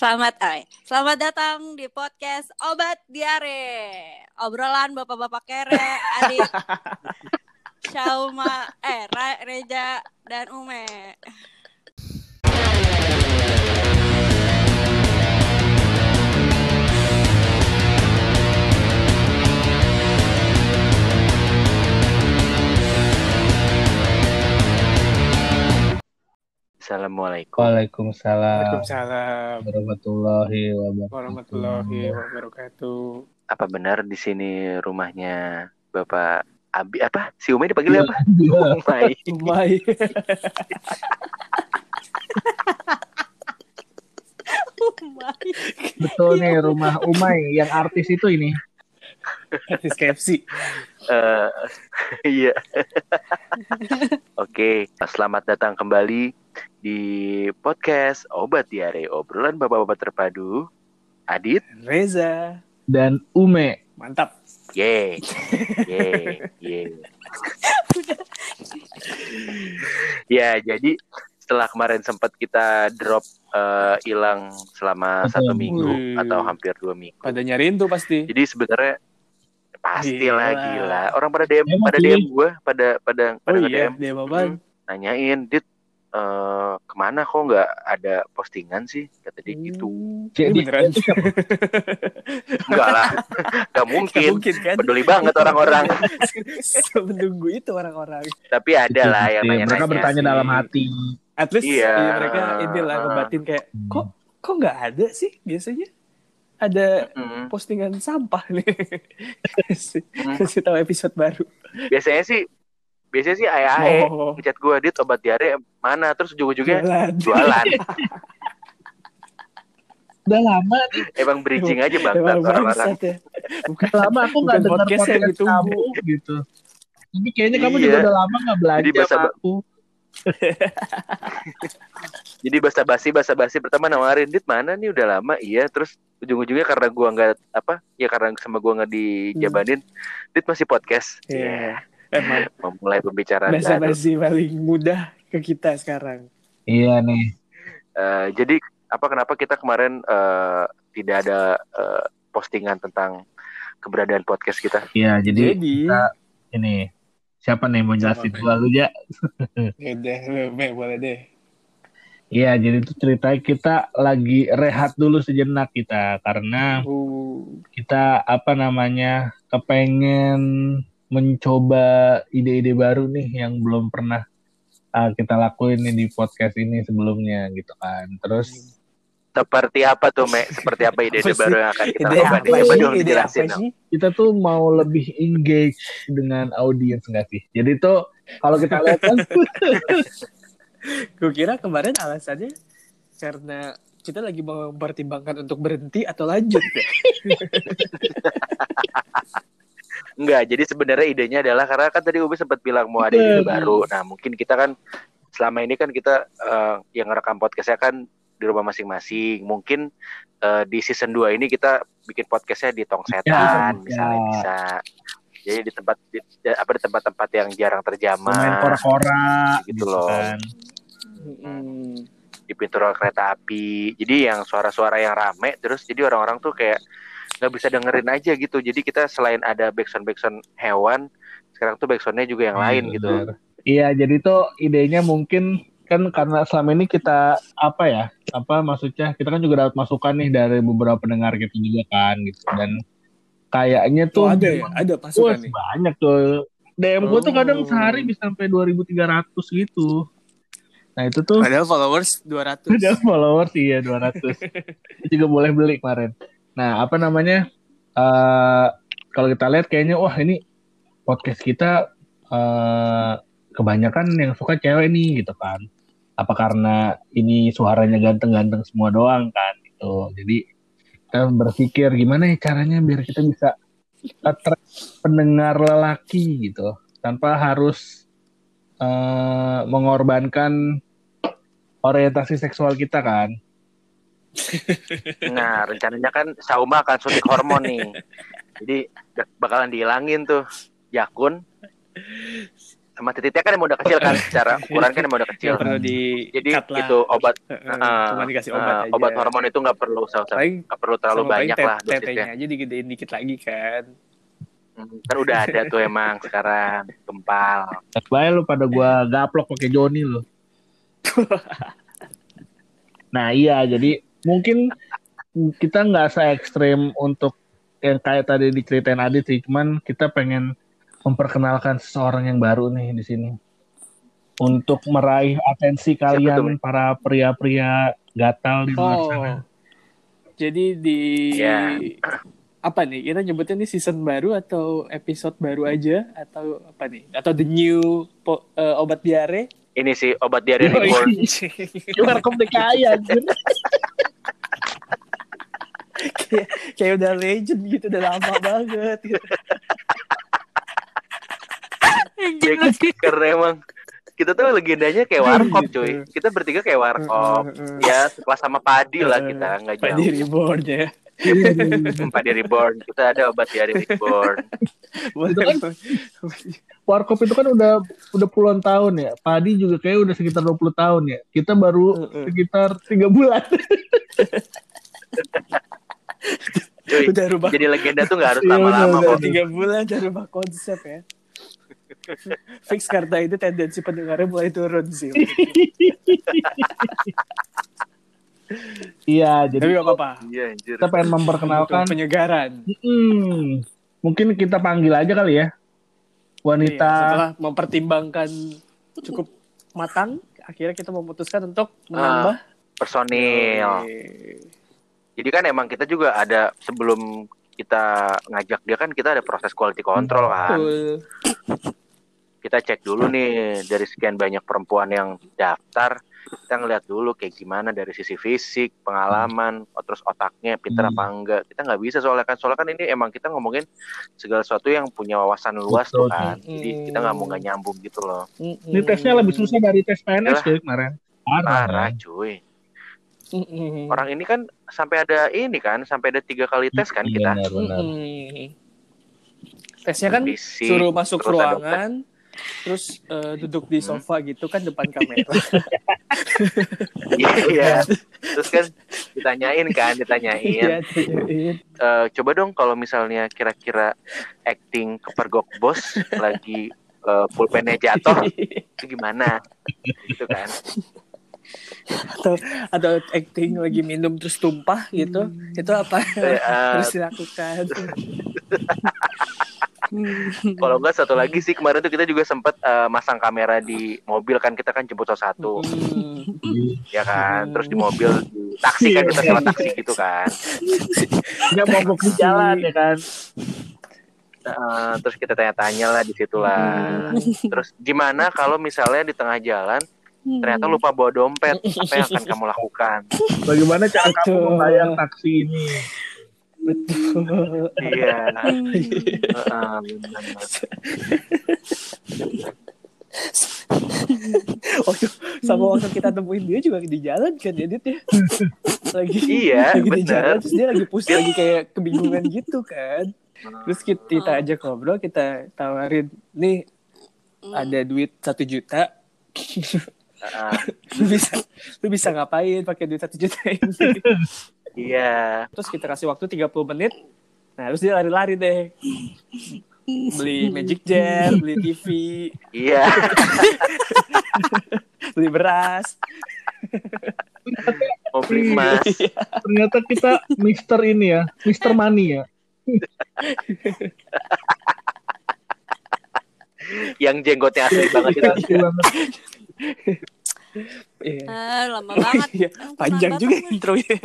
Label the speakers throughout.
Speaker 1: Selamat, ay, selamat datang di podcast Obat Diare. Obrolan bapak-bapak kere, adik Shauma, eh Reja dan Ume.
Speaker 2: Assalamualaikum.
Speaker 3: Waalaikumsalam
Speaker 4: Waalaikumsalam
Speaker 3: warahmatullahi wabarakatuh.
Speaker 4: warahmatullahi wabarakatuh.
Speaker 2: Apa benar di sini rumahnya Bapak Abi apa? Si Umi dipanggil apa?
Speaker 3: Iya.
Speaker 2: Umay.
Speaker 4: Umay.
Speaker 1: Umay.
Speaker 3: Betul nih rumah Umay yang artis itu ini.
Speaker 4: Artis KFC.
Speaker 2: Eh, Iya. Oke, selamat datang kembali di podcast Obat Diare obrolan bapak-bapak terpadu. Adit,
Speaker 4: Reza.
Speaker 3: Dan Ume.
Speaker 4: Mantap.
Speaker 2: ye, ye, ye. ya, jadi setelah kemarin sempat kita drop eh, hilang selama
Speaker 3: Betul.
Speaker 2: satu minggu
Speaker 4: Wih.
Speaker 2: atau hampir dua minggu.
Speaker 4: Pada nyariin tuh pasti.
Speaker 2: Jadi sebenarnya pastilah
Speaker 4: Gila.
Speaker 2: gila. Orang pada DM
Speaker 3: Emang
Speaker 2: pada. DM gue, pada pada
Speaker 4: Oh
Speaker 2: pada
Speaker 4: iya,
Speaker 2: DM
Speaker 4: dia apaan?
Speaker 2: nanyain, "Dit, eh, ke mana kok nggak ada postingan sih?" Kata dia gitu.
Speaker 4: Hmm.
Speaker 3: Cik,
Speaker 4: Ini
Speaker 3: di-
Speaker 4: beneran.
Speaker 2: Enggak lah. Enggak
Speaker 4: Nggak
Speaker 2: mungkin.
Speaker 4: mungkin kan?
Speaker 2: Peduli banget orang-orang.
Speaker 4: Menunggu itu orang-orang.
Speaker 2: Tapi ada lah yang
Speaker 3: Iya,
Speaker 2: nanya-nanya.
Speaker 3: Mereka bertanya
Speaker 2: sih.
Speaker 3: dalam hati.
Speaker 4: At least
Speaker 2: Iya.
Speaker 4: iya, mereka inilah ngebatin kayak kok kok nggak ada sih biasanya ada
Speaker 2: Mm.
Speaker 4: postingan sampah nih. kasih,
Speaker 2: Hmm.
Speaker 4: kasih tahu episode baru.
Speaker 2: Biasanya sih biasanya sih AE
Speaker 4: Oh,
Speaker 2: ngechat gue, "Dit, obat diare mana?" Terus ujung-ujungnya
Speaker 4: jualan.
Speaker 2: jualan.
Speaker 3: Udah lama nih,
Speaker 2: Emang bridging aja bang
Speaker 4: Emang
Speaker 2: orang-orang.
Speaker 4: bangsat ya. Bukan
Speaker 3: udah lama aku nggak dengar
Speaker 4: podcast
Speaker 3: podcast,
Speaker 4: ditunggu.
Speaker 3: kamu gitu. Tapi kayaknya kamu
Speaker 2: Iya.
Speaker 3: juga udah lama nggak belanja
Speaker 2: Jadi bahasa-
Speaker 3: sama aku.
Speaker 2: Jadi basa-basi basa-basi pertama nawarin dit mana nih udah lama iya terus ujung-ujungnya karena gua nggak apa ya karena sama gua nggak dijabanin dit masih podcast
Speaker 4: Iya. Emang
Speaker 2: memulai pembicaraan baru.
Speaker 4: basa-basi paling mudah ke kita sekarang.
Speaker 3: Iya nih.
Speaker 2: Eh, jadi apa kenapa kita kemarin eh, tidak ada eh, postingan tentang keberadaan podcast kita
Speaker 3: Iya, jadi
Speaker 4: Jadi,
Speaker 3: kita- ini siapa nih mau jelasin dulu aja?
Speaker 4: ya udah, Me, boleh deh.
Speaker 3: Iya, jadi itu ceritanya kita lagi rehat dulu sejenak kita karena
Speaker 4: Uh,
Speaker 3: kita apa namanya kepengen mencoba ide-ide baru nih yang belum pernah uh, kita lakuin nih di podcast ini sebelumnya gitu kan. Terus
Speaker 2: seperti apa tuh Me seperti apa ide-ide
Speaker 4: Apa
Speaker 2: baru yang akan kita
Speaker 4: ide
Speaker 2: lakukan
Speaker 4: apa
Speaker 2: coba
Speaker 4: sih?
Speaker 2: dong
Speaker 4: Ide
Speaker 2: dijelasin
Speaker 4: apa
Speaker 2: dong.
Speaker 4: sih?
Speaker 3: kita tuh mau lebih engage dengan audiens enggak sih? Jadi tuh kalau kita lihat kan
Speaker 4: Gue kira kemarin alasannya karena kita lagi mau mempertimbangkan untuk berhenti atau lanjut ya.
Speaker 2: Enggak, jadi sebenarnya idenya adalah karena kan tadi Ubi sempat bilang mau ada ide
Speaker 3: Betul.
Speaker 2: baru. Nah, mungkin kita kan selama ini kan kita eh, yang ngerekam podcastnya kan di rumah masing-masing. Mungkin eh, di season 2 ini kita bikin podcastnya di tong setan,
Speaker 3: Ya,
Speaker 2: misalnya
Speaker 3: ya.
Speaker 2: bisa. Jadi di tempat di, di- apa di tempat-tempat yang jarang
Speaker 3: main
Speaker 2: terjamah,
Speaker 3: kora-kora
Speaker 2: Gitu
Speaker 3: gitu,
Speaker 2: loh.
Speaker 3: kan.
Speaker 4: Hmm.
Speaker 2: di pintu rel kereta api. Jadi yang suara-suara yang rame terus jadi orang-orang tuh kayak nggak bisa dengerin aja gitu. Jadi kita selain ada backsound backsound hewan, sekarang tuh backsoundnya juga yang lain
Speaker 3: Iya,
Speaker 2: gitu.
Speaker 3: Iya, jadi tuh idenya mungkin kan karena selama ini kita apa ya? Apa maksudnya? Kita kan juga dapat masukan nih dari beberapa pendengar kita juga kan gitu dan kayaknya tuh
Speaker 4: Tuh ada ya, ada
Speaker 3: Wah,
Speaker 4: pasukan nih.
Speaker 3: banyak tuh. DM gue tuh kadang
Speaker 4: Oh.
Speaker 3: sehari bisa sampai 2300 gitu. Nah, itu tuh
Speaker 4: Padahal followers 200.
Speaker 3: ada followers iya 200. Itu juga boleh beli kemarin. Nah, apa namanya? eh kalau kita lihat kayaknya wah ini podcast kita eh kebanyakan yang suka cewek nih gitu kan. Apa karena ini suaranya ganteng-ganteng semua doang kan gitu. Jadi kita berpikir gimana ya caranya biar kita bisa attract pendengar lelaki gitu tanpa harus eh mengorbankan orientasi seksual kita kan.
Speaker 2: Nah, rencananya kan Sauma akan suntik hormon nih. Jadi bakalan dihilangin tuh jakun sama titiknya kan emang udah kecil kan secara ukuran kan emang udah kecil
Speaker 4: perlu di
Speaker 2: jadi itu obat
Speaker 4: Heeh,
Speaker 2: eh,
Speaker 4: cuma dikasih obat aja.
Speaker 2: obat hormon itu nggak perlu usah usah
Speaker 4: Paling
Speaker 2: nggak perlu terlalu banyak lah
Speaker 4: tetenya
Speaker 2: dosisnya
Speaker 4: aja digedein dikit lagi kan.
Speaker 2: Hmm, kan udah ada tuh emang sekarang gempal
Speaker 3: Baik lu pada gua gaplok pakai Joni lu. nah iya jadi mungkin kita nggak se ekstrim untuk yang kayak tadi diceritain Adit sih, cuman kita pengen memperkenalkan seseorang yang baru nih di sini untuk meraih atensi kalian
Speaker 2: tuh,
Speaker 3: para pria-pria gatal di luar sana.
Speaker 4: Oh. Jadi di
Speaker 2: Ya.
Speaker 4: apa nih? Kita nyebutnya nih season baru atau episode baru aja atau apa nih? Atau the new po- eh, obat diare?
Speaker 2: ini sih obat diare reborn
Speaker 3: Gimana DKI anjir.
Speaker 4: Kayak kayak udah legend gitu, udah lama banget. Gitu.
Speaker 1: Anjing
Speaker 2: Ya,
Speaker 1: lagi.
Speaker 2: karena emang kita tuh legendanya kayak warkop cuy kita bertiga kayak warkop ya sekelas sama padi lah kita nggak jauh
Speaker 4: reborn ya.
Speaker 2: padi reborn kita ada obat diare reborn
Speaker 4: Boleh.
Speaker 3: Warkop itu kan udah udah puluhan tahun ya. Padi juga kayak udah sekitar 20 tahun ya. Kita baru sekitar tiga bulan.
Speaker 2: cuy
Speaker 4: Udah rubah
Speaker 2: jadi legenda tuh nggak harus
Speaker 3: Iya,
Speaker 2: lama-lama
Speaker 3: udah,
Speaker 2: kok
Speaker 4: tiga bulan udah rubah konsep ya. Fix karena itu tendensi pendengarnya mulai turun sih.
Speaker 3: Iya, jadi
Speaker 4: Tapi gak apa-apa.
Speaker 2: iya anjir
Speaker 3: kita pengen memperkenalkan.
Speaker 4: Untuk penyegaran.
Speaker 3: Hmm, mungkin kita panggil aja kali ya.
Speaker 4: Iya,
Speaker 3: Wanita.
Speaker 4: setelah mempertimbangkan cukup matang, akhirnya kita memutuskan untuk menambah
Speaker 2: personil
Speaker 4: Oke.
Speaker 2: Jadi kan emang kita juga ada sebelum kita ngajak dia kan kita ada proses quality control kan
Speaker 4: Betul.
Speaker 2: kita cek dulu nih dari sekian banyak perempuan yang daftar kita ngeliat dulu kayak gimana dari sisi fisik pengalaman oh, terus otaknya pinter
Speaker 3: Hmm.
Speaker 2: apa enggak kita nggak bisa soalnya kan soalnya kan ini emang kita ngomongin segala sesuatu yang punya wawasan luas tuh
Speaker 3: Betul.
Speaker 2: kan jadi kita nggak mau nggak nyambung gitu loh.
Speaker 3: Ini tesnya lebih susah dari tes PNS
Speaker 2: Yalah.
Speaker 3: ya kemarin.
Speaker 2: parah cuy
Speaker 4: Mm-mm.
Speaker 2: orang ini kan sampai ada ini kan sampai ada tiga kali tes kan kita
Speaker 3: Benar, benar.
Speaker 4: Tesnya kan
Speaker 2: Fisik,
Speaker 4: suruh masuk
Speaker 2: terus ada
Speaker 4: ruangan, terus eh, duduk di
Speaker 2: Hmm.
Speaker 4: sofa gitu kan depan kamera.
Speaker 2: Iya, iya. Terus kan ditanyain kan, ditanyain.
Speaker 4: Iya.
Speaker 2: Eh, coba dong kalau misalnya kira-kira acting kepergok bos lagi eh, pulpennya jatuh, itu gimana? Gitu kan.
Speaker 4: Atau atau acting lagi minum terus tumpah gitu. Itu apa
Speaker 2: Eh, eh,
Speaker 4: harus dilakukan?
Speaker 2: kalau enggak satu lagi sih kemarin tuh kita juga sempat eh, masang kamera di mobil kan kita kan jemput satu
Speaker 4: Hmm.
Speaker 2: ya kan. Terus di mobil di taksi kan kita sewa taksi gitu kan.
Speaker 3: Dia mogok di jalan ya kan.
Speaker 2: Eh, terus kita tanya-tanya lah di situ lah. Terus gimana kalau misalnya di tengah jalan ternyata lupa bawa dompet, apa yang akan kamu lakukan?
Speaker 3: Bagaimana cara kamu
Speaker 4: Betul.
Speaker 3: membayar taksi ini?
Speaker 4: Betul.
Speaker 2: Iya. Benar.
Speaker 4: Waktu sama waktu kita temuin dia juga di jalan kan edit ya. Lagi
Speaker 2: Iya,
Speaker 4: lagi di jalan terus dia lagi pus lagi kayak kebingungan gitu kan. Terus kita, kita ajak ngobrol, kita tawarin, nih ada duit satu juta, Lu bisa lu bisa ngapain pakai duit satu juta ini?
Speaker 2: Iya.
Speaker 4: Terus kita kasih waktu 30 menit. Nah, terus dia lari-lari deh. Beli Magic Jar, beli TV,
Speaker 2: Iya.
Speaker 4: beli beras.
Speaker 2: Mau beli emas.
Speaker 3: Ternyata kita Mister ini ya, Mister Money ya.
Speaker 2: Yang jenggotnya asli banget itu.
Speaker 4: Iya.
Speaker 1: Ah, lama banget.
Speaker 4: Iya, Panjang juga
Speaker 1: datang,
Speaker 4: intronya.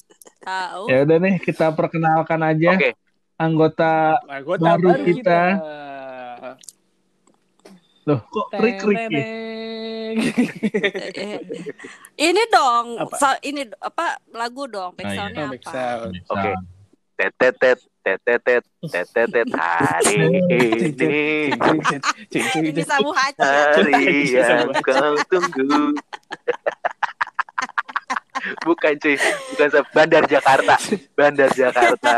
Speaker 1: Tahu.
Speaker 3: Ya udah nih kita perkenalkan aja
Speaker 2: Oke.
Speaker 3: anggota
Speaker 4: Anggota
Speaker 3: Baru
Speaker 4: baru
Speaker 3: kita.
Speaker 4: kita.
Speaker 3: loh kok Rick ya?
Speaker 1: Eh, ini dong,
Speaker 4: Apa?
Speaker 1: ini apa lagu dong, back
Speaker 3: Oh, iya.
Speaker 4: Oh, back
Speaker 1: apa?
Speaker 4: sound.
Speaker 2: Oke. Tetetet, tetetet, tetetet hari ini.
Speaker 1: Ini sabu.
Speaker 2: Hari yang kau tunggu. Bukan cuy, bukan se- Bandar Jakarta, Bandar Jakarta.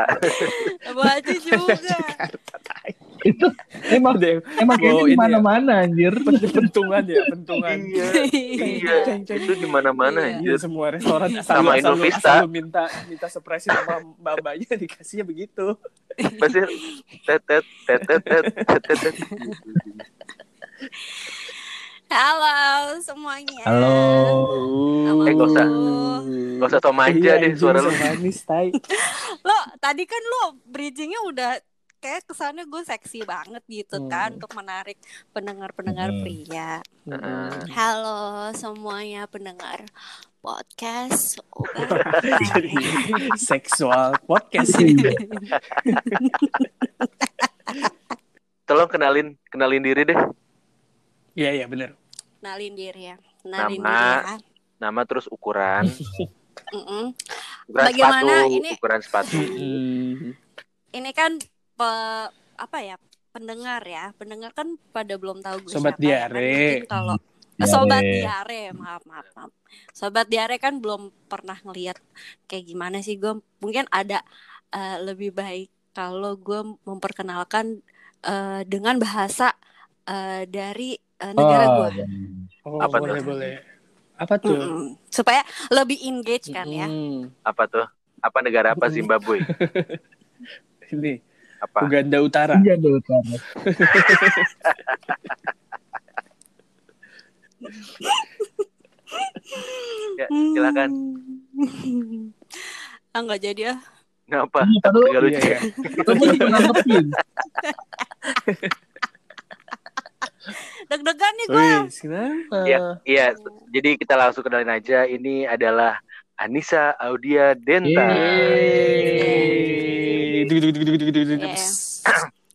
Speaker 1: Haji juga.
Speaker 4: Jakarta,
Speaker 3: itu emang
Speaker 4: Udah,
Speaker 3: emang
Speaker 4: ini
Speaker 3: di
Speaker 4: ya.
Speaker 3: mana-mana anjir.
Speaker 4: pentungan ya, pentungan.
Speaker 2: iya iya
Speaker 4: Ceng, ceng.
Speaker 2: itu di mana mana
Speaker 1: Iya.
Speaker 4: Iya,
Speaker 2: anjir
Speaker 4: semua restoran asal
Speaker 2: Sama
Speaker 4: asal
Speaker 2: Inul
Speaker 4: lu,
Speaker 2: Vista.
Speaker 4: asal lu minta minta surprise sama mbak-mbaknya dikasihnya begitu.
Speaker 2: pasti tet tet tet tet
Speaker 1: Halo semuanya.
Speaker 3: Halo.
Speaker 1: Nama
Speaker 2: Eh, nggak usah. Gak usah tau manja
Speaker 4: Iya,
Speaker 2: deh suara lu
Speaker 4: manis, tai.
Speaker 1: Lo tadi kan lo bridgingnya udah kayak kesannya gue seksi banget gitu
Speaker 4: Hmm.
Speaker 1: kan untuk menarik pendengar-pendengar
Speaker 3: Hmm.
Speaker 1: pria.
Speaker 2: Heeh.
Speaker 1: Halo semuanya pendengar podcast
Speaker 4: Jadi seksual podcast ini.
Speaker 2: tolong kenalin kenalin diri deh
Speaker 4: Iya, iya, bener.
Speaker 1: Kenalin diri ya. Kenalin
Speaker 2: Nama.
Speaker 1: diri ya.
Speaker 2: nama terus ukuran ukuran
Speaker 1: Bagaimana
Speaker 2: sepatu
Speaker 1: ini?
Speaker 2: ukuran sepatu.
Speaker 1: Ini kan pe- apa ya? Pendengar ya. Pendengar kan pada belum tahu gue
Speaker 4: Sobat
Speaker 1: siapa ya. Kan
Speaker 4: diare.
Speaker 1: kalau
Speaker 3: Diare.
Speaker 1: Sobat diare, maaf, maaf, maaf. Sobat diare kan belum pernah ngelihat kayak gimana sih gue. Mungkin ada eh, lebih baik kalau gue memperkenalkan eh, dengan bahasa eh, dari eh, negara
Speaker 3: Oh,
Speaker 1: gue,
Speaker 4: Oh,
Speaker 2: Apa
Speaker 4: boleh,
Speaker 2: tuh?
Speaker 4: boleh. Apa tuh?
Speaker 1: supaya lebih engage kan ya.
Speaker 2: Apa tuh apa negara apa Zimbabwe
Speaker 4: Ini
Speaker 2: apa
Speaker 4: Uganda Utara.
Speaker 3: Iya dulu Utara.
Speaker 2: ya silakan
Speaker 1: ah nggak jadi ah.
Speaker 2: ngapa
Speaker 3: Iya,
Speaker 2: takut
Speaker 3: padahal-
Speaker 2: nggak lucu
Speaker 4: Iya, iya.
Speaker 3: Itu gue udah nanggepin.
Speaker 1: Deg-degan nih gue.
Speaker 4: Kenapa?
Speaker 2: Iya, iya. Jadi kita langsung kenalin aja. Ini adalah Anissa Audia Denta.
Speaker 1: Iya.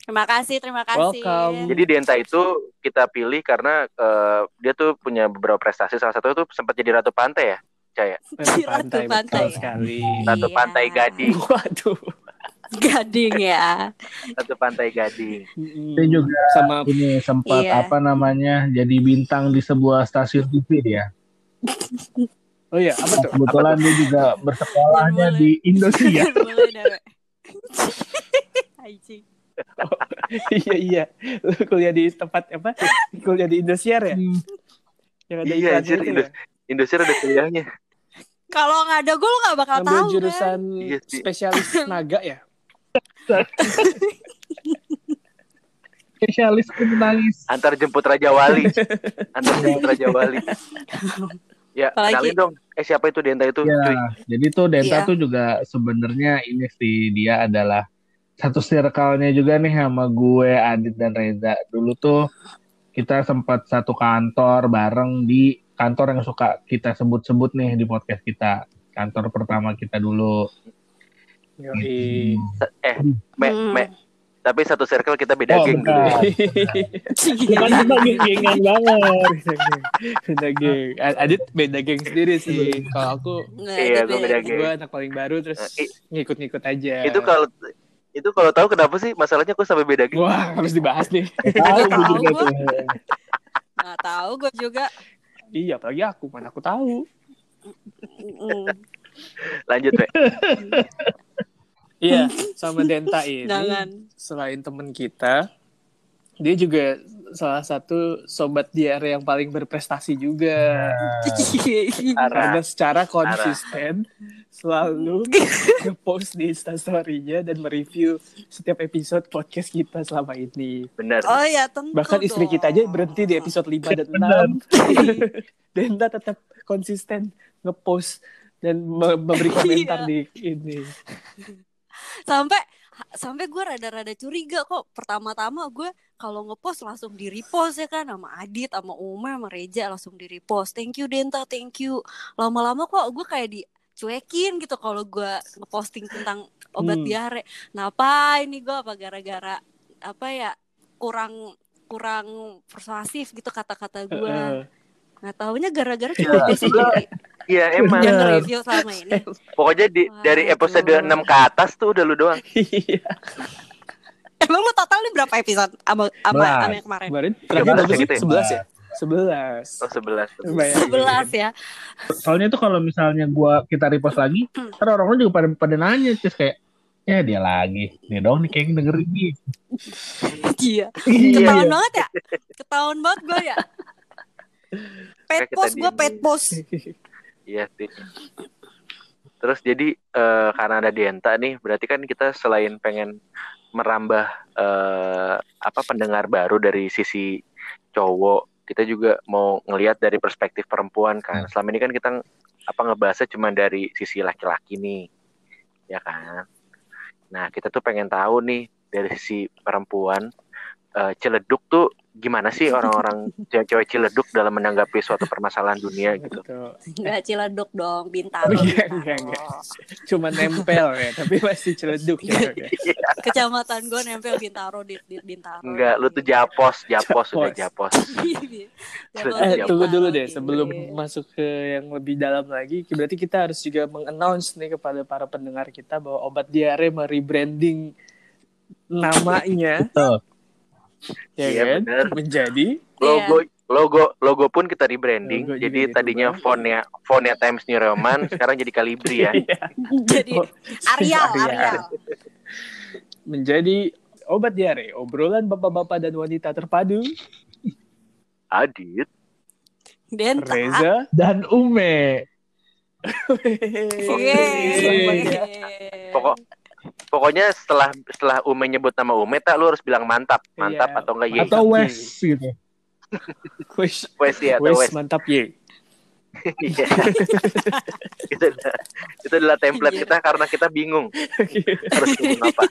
Speaker 1: Terima kasih, terima kasih.
Speaker 4: Welcome.
Speaker 2: Jadi Denta itu kita pilih karena eh, dia tuh punya beberapa prestasi. Salah satu itu sempat jadi ratu pantai ya, Caya.
Speaker 4: Ratu
Speaker 1: Ratu
Speaker 4: pantai,
Speaker 1: pantai.
Speaker 4: betul sekali.
Speaker 2: Ratu
Speaker 1: Iya.
Speaker 2: pantai Gading.
Speaker 4: Waduh.
Speaker 1: Gading ya.
Speaker 2: Ratu pantai Gading.
Speaker 3: Dia juga
Speaker 4: sama
Speaker 3: ini sempat
Speaker 1: Iya.
Speaker 3: apa namanya jadi bintang di sebuah stasiun TV dia.
Speaker 4: Oh iya, apa tuh?
Speaker 3: Kebetulan dia juga bersekolahnya di
Speaker 1: Dewe. Anjing.
Speaker 4: iya iya. Lu kuliah di tempat apa? Kuliah di Indosiar ya? Yang ada
Speaker 2: Iya, anjir,
Speaker 4: ya?
Speaker 2: Indonesia ada kuliahnya.
Speaker 1: Kalau nggak ada gue lo nggak bakal
Speaker 4: Ngambil
Speaker 1: tahu kan.
Speaker 4: jurusan
Speaker 2: sih.
Speaker 4: spesialis naga ya?
Speaker 3: Spesialis penangis.
Speaker 2: Antar jemput Raja Wali. Antar jemput Raja Wali. Ya,
Speaker 1: Apalagi-
Speaker 2: kenalin dong. Eh siapa itu Denta itu?
Speaker 3: Ya,
Speaker 2: Cuy.
Speaker 3: jadi tuh Denta
Speaker 1: Iya.
Speaker 3: tuh juga sebenarnya ini sih dia adalah satu circle-nya juga nih sama gue, Adit dan Reza. Dulu tuh kita sempat satu kantor bareng di kantor yang suka kita sebut-sebut nih di podcast kita. Kantor pertama kita dulu.
Speaker 4: Yoi.
Speaker 2: Eh, Me,
Speaker 1: Hmm.
Speaker 2: Me. Tapi satu circle kita beda
Speaker 3: Oh,
Speaker 2: geng dulu.
Speaker 3: Bukan kita geng-gengan banget.
Speaker 4: beda geng. Adit beda geng sendiri sih. Kalau aku
Speaker 2: Iya, gue beda geng.
Speaker 4: gue anak paling baru terus
Speaker 2: Eh,
Speaker 4: ngikut-ngikut aja.
Speaker 2: Itu kalau itu kalau tahu kenapa sih masalahnya aku sampai beda geng?
Speaker 4: Wah, harus dibahas nih.
Speaker 3: Tahu gue
Speaker 1: Tahu
Speaker 3: juga
Speaker 1: gua.
Speaker 3: tuh.
Speaker 1: Nggak tahu gue juga.
Speaker 4: iya, apalagi aku, mana aku tahu.
Speaker 2: Lanjut, Me.
Speaker 4: Iya, sama Denta ini.
Speaker 1: Jangan.
Speaker 4: Selain temen kita, dia juga salah satu sobat diare yang paling berprestasi juga.
Speaker 2: Parah.
Speaker 4: Karena secara konsisten selalu nge-post di Instastory-nya dan mereview setiap episode podcast kita selama ini.
Speaker 2: Benar.
Speaker 1: Oh ya tentu.
Speaker 4: Bahkan istri
Speaker 1: dong.
Speaker 4: kita aja berhenti di episode 5 dan 6. Denta tetap konsisten nge-post dan me- memberi komentar
Speaker 1: Iya.
Speaker 4: di ini.
Speaker 1: Sampai sampai gue rada-rada curiga kok. Pertama-tama gue kalau ngepost langsung di repost ya kan sama Adit sama Uma sama Reja langsung di repost thank you Denta thank you. Lama-lama kok gue kayak dicuekin gitu kalau gue ngeposting tentang obat
Speaker 4: Hmm.
Speaker 1: diare. Kenapa ini gue apa gara-gara apa ya kurang kurang persuasif gitu kata-kata gue
Speaker 4: Heeh.
Speaker 1: Nggak taunya gara-gara cuma gue sendiri
Speaker 2: Iya, emang.
Speaker 1: yang
Speaker 4: Bener.
Speaker 1: nge-review selama ini
Speaker 2: Pokoknya di, dari episode 6 ke atas tuh udah lu doang.
Speaker 4: Iya.
Speaker 1: emang lu total nih berapa episode sama sama, yang kemarin
Speaker 4: Kemarin terakhir berapa
Speaker 2: gitu ya?
Speaker 4: 11 ya? 11.
Speaker 2: Oh, 11.
Speaker 4: Bayangin.
Speaker 1: sebelas ya
Speaker 3: Soalnya tuh kalau misalnya gua kita repost lagi,
Speaker 1: Hmm.
Speaker 3: kan orang-orang juga pada pada nanya terus kayak Ya dia lagi. Nih dong nih kayak dengerin nih.
Speaker 1: Iya.
Speaker 3: Iya,
Speaker 1: Ketahuan
Speaker 3: iya.
Speaker 1: banget ya? Ketahuan banget gue ya. Pet post gue pet post.
Speaker 2: Iya sih. Terus jadi eh, karena ada Denta nih, berarti kan kita selain pengen merambah eh, apa pendengar baru dari sisi cowok, kita juga mau ngelihat dari perspektif perempuan kan. Selama ini kan kita apa ngebahasnya cuma dari sisi laki-laki nih, ya kan. Nah kita tuh pengen tahu nih dari sisi perempuan eh, celeduk tuh gimana sih orang-orang cewek-cewek ciledug dalam menanggapi suatu permasalahan dunia gitu.
Speaker 1: Enggak ciledug dong, bintaro.
Speaker 4: Iya,
Speaker 1: Bintaro.
Speaker 4: iya, iya. Cuma nempel ya, tapi masih celeduk ya. ya.
Speaker 1: Kecamatan gue nempel bintaro di, di bintaro.
Speaker 2: Enggak, lu tuh japos, japos udah
Speaker 4: Japos.
Speaker 2: japos.
Speaker 1: Japos
Speaker 4: Eh,
Speaker 2: Iya,
Speaker 4: tunggu dulu deh
Speaker 1: gitu.
Speaker 4: sebelum masuk ke yang lebih dalam lagi. Berarti kita harus juga mengannounce nih kepada para pendengar kita bahwa obat diare merebranding namanya
Speaker 3: Betul.
Speaker 4: Ya
Speaker 2: Iya,
Speaker 4: kan
Speaker 2: bener.
Speaker 4: menjadi
Speaker 2: Logo logo logo pun kita rebranding.
Speaker 4: Logo
Speaker 2: jadi tadinya fontnya fontnya Times New Roman, sekarang jadi Calibri ya.
Speaker 1: Jadi
Speaker 4: Oh,
Speaker 1: Arial,
Speaker 4: Arial.
Speaker 1: Arial.
Speaker 4: menjadi obat diare obrolan bapak-bapak dan wanita terpadu
Speaker 2: Adit.
Speaker 1: Denta.
Speaker 4: Reza
Speaker 3: Dan Ume.
Speaker 1: Yeay.
Speaker 2: Pokok pokoknya setelah setelah Ume nyebut nama Ume tak lu harus bilang mantap, mantap
Speaker 4: Iya.
Speaker 2: atau enggak ye.
Speaker 3: Atau Wes gitu.
Speaker 4: Wes
Speaker 2: Wes ya atau
Speaker 4: Wes mantap ye
Speaker 2: Iya. itu adalah, itu adalah template kita karena kita bingung harus ngomong apa.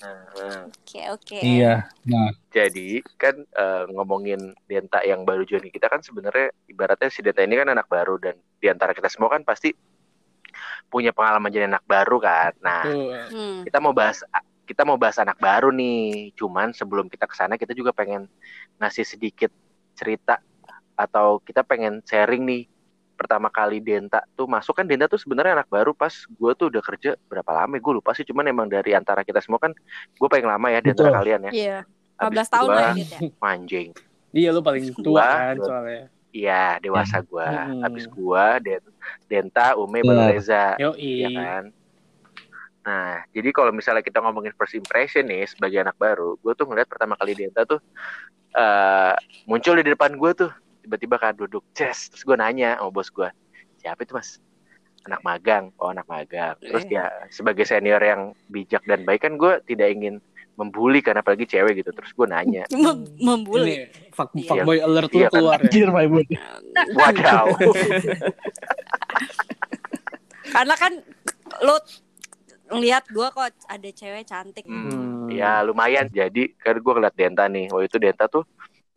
Speaker 2: Nah,
Speaker 1: Oke, oke.
Speaker 3: Iya. Nah,
Speaker 2: Jadi kan eh, ngomongin Denta yang baru join kita kan sebenarnya ibaratnya si Denta ini kan anak baru dan di antara kita semua kan pasti punya pengalaman jadi anak baru kan. Nah.
Speaker 1: Hmm.
Speaker 2: kita mau bahas kita mau bahas anak baru nih. Cuman sebelum kita ke sana kita juga pengen ngasih sedikit cerita atau kita pengen sharing nih pertama kali Denta tuh masuk kan Denta tuh sebenarnya anak baru pas gue tuh udah kerja berapa lama gue lupa sih cuman emang dari antara kita semua kan gue paling lama ya di antara
Speaker 3: Betul.
Speaker 2: kalian ya
Speaker 1: Iya.
Speaker 2: Habis
Speaker 1: 15 tahun lah ya, ya.
Speaker 2: manjing
Speaker 4: Iya lu paling tua kan soalnya.
Speaker 2: Iya, dewasa gua.
Speaker 4: Hmm.
Speaker 2: Habis gua, Den Denta, Ume, baru. Reza,
Speaker 4: Yoi.
Speaker 2: ya kan? Nah, jadi kalau misalnya kita ngomongin first impression nih sebagai anak baru, gue tuh ngeliat pertama kali Denta tuh eh muncul di depan gue tuh, tiba-tiba kan duduk, ces, terus gue nanya sama bos gue, siapa itu mas? Anak magang, oh anak magang. Terus ya sebagai senior yang bijak dan baik kan gue tidak ingin membuli kan apalagi cewek gitu. Terus gue nanya,
Speaker 1: Mem- membuli.
Speaker 4: Ini fuck,
Speaker 1: Iya.
Speaker 4: fuckboy alert lu
Speaker 2: Iya kan.
Speaker 4: keluar ya.
Speaker 3: boy.
Speaker 2: wadaw.
Speaker 1: Karena kan lo ngelihat gue kok ada cewek cantik.
Speaker 2: Hmm,
Speaker 4: Hmm.
Speaker 2: Ya lumayan. Jadi kan gue ngeliat Denta nih. Waktu itu Denta tuh,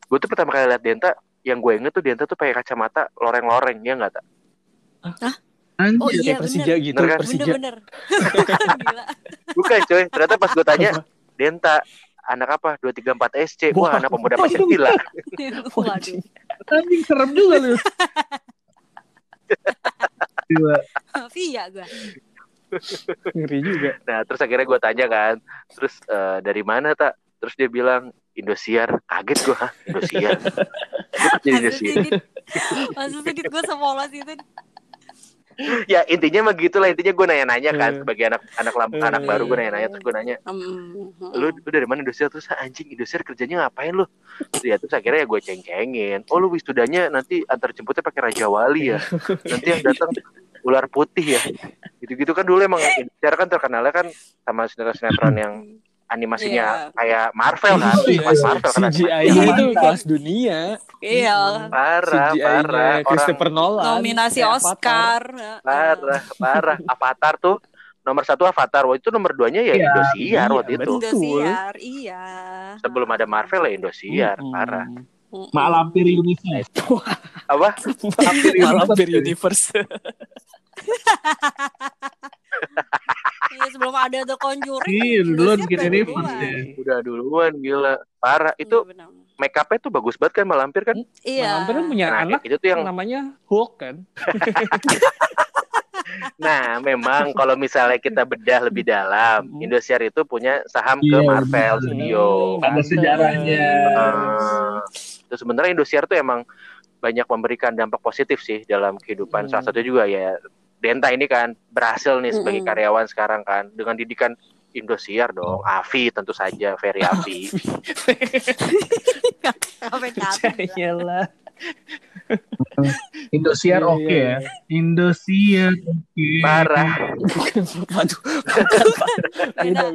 Speaker 2: gue tuh pertama kali liat Denta, yang gue inget tuh Denta tuh pakai kacamata loreng-loreng, ya nggak tak?
Speaker 3: Anjir.
Speaker 1: Oh iya
Speaker 4: Kayak Persija gitu,
Speaker 2: Bener kan?
Speaker 4: Persija.
Speaker 1: Bener-bener. Gila.
Speaker 2: Bukan coy. Ternyata pas gue tanya, Denta anak apa? 234 SC. Wah,
Speaker 4: Wah.
Speaker 2: anak pemuda Pancasila.
Speaker 1: Waduh.
Speaker 3: Anjing serem juga lu. Gila.
Speaker 1: Via gue.
Speaker 4: Ngeri juga.
Speaker 2: Nah, terus akhirnya gue tanya kan, terus eh, dari mana tak? Terus dia bilang Indosiar. Kaget gue? Indosiar. Dia kerja di Indosiar.
Speaker 1: Maksudnya sedikit gue sepolos itu.
Speaker 2: Ya intinya mah gitulah intinya gue nanya-nanya kan
Speaker 4: Hmm.
Speaker 2: sebagai anak anak lam-
Speaker 4: Hmm.
Speaker 2: anak baru gue nanya-nanya terus gue nanya
Speaker 1: Hmm.
Speaker 2: lu, lu dari mana Indosiar terus "Ah, anjing Indosiar kerjanya ngapain lu ya terus akhirnya ya gue ceng-cengin oh lu wisudanya nanti antar jemputnya pakai Raja Wali ya nanti yang datang ular putih ya gitu-gitu kan dulu emang Indosiar kan terkenalnya kan sama sinetron-sinetron yang animasinya kayak Marvel kan
Speaker 3: iya.
Speaker 2: Marvel kan
Speaker 4: CGI-nya itu kelas dunia.
Speaker 1: Iya.
Speaker 2: parah parah orang
Speaker 4: Christopher Nolan.
Speaker 1: Nominasi Oscar.
Speaker 2: parah parah Avatar tuh nomor satu Avatar waktu itu nomor duanya ya
Speaker 3: Iya,
Speaker 2: Indosiar
Speaker 4: iya,
Speaker 2: waktu itu.
Speaker 1: Indosiar, iya.
Speaker 2: sebelum ada Marvel ya Indosiar
Speaker 4: Mm-mm.
Speaker 2: parah.
Speaker 3: Mak lampir Universe.
Speaker 2: apa
Speaker 4: Malam bir universe.
Speaker 1: Iya, sebelum ada The Conjuring.
Speaker 3: Iya, duluan Universe
Speaker 1: duluan.
Speaker 3: ya.
Speaker 2: udah duluan gila parah itu
Speaker 1: Iya, benar.
Speaker 2: make upnya tuh bagus banget kan malampir kan
Speaker 1: Iya.
Speaker 4: Malam bir kan punya
Speaker 2: nah
Speaker 4: anak
Speaker 2: itu tuh yang
Speaker 4: namanya Hulk kan.
Speaker 2: nah memang kalau misalnya kita bedah lebih dalam
Speaker 4: Hmm.
Speaker 2: Indosiar itu punya saham ke
Speaker 3: Iya,
Speaker 2: Marvel
Speaker 3: benar.
Speaker 2: Studio
Speaker 4: Hmm,
Speaker 3: Ada sejarahnya.
Speaker 2: Nah, itu sebenarnya Indosiar tuh emang banyak memberikan dampak positif sih dalam kehidupan
Speaker 4: Hmm.
Speaker 2: salah satu juga ya Denta ini kan berhasil nih sebagai
Speaker 1: Mm-mm.
Speaker 2: karyawan sekarang kan dengan didikan Indosiar dong, Avi tentu saja, Ferry Avi.
Speaker 4: Iyalah.
Speaker 3: Indosiar
Speaker 4: Iya,
Speaker 3: oke
Speaker 4: iya,
Speaker 3: ya. Indosiar oke.
Speaker 2: Parah,
Speaker 4: Waduh. Beda,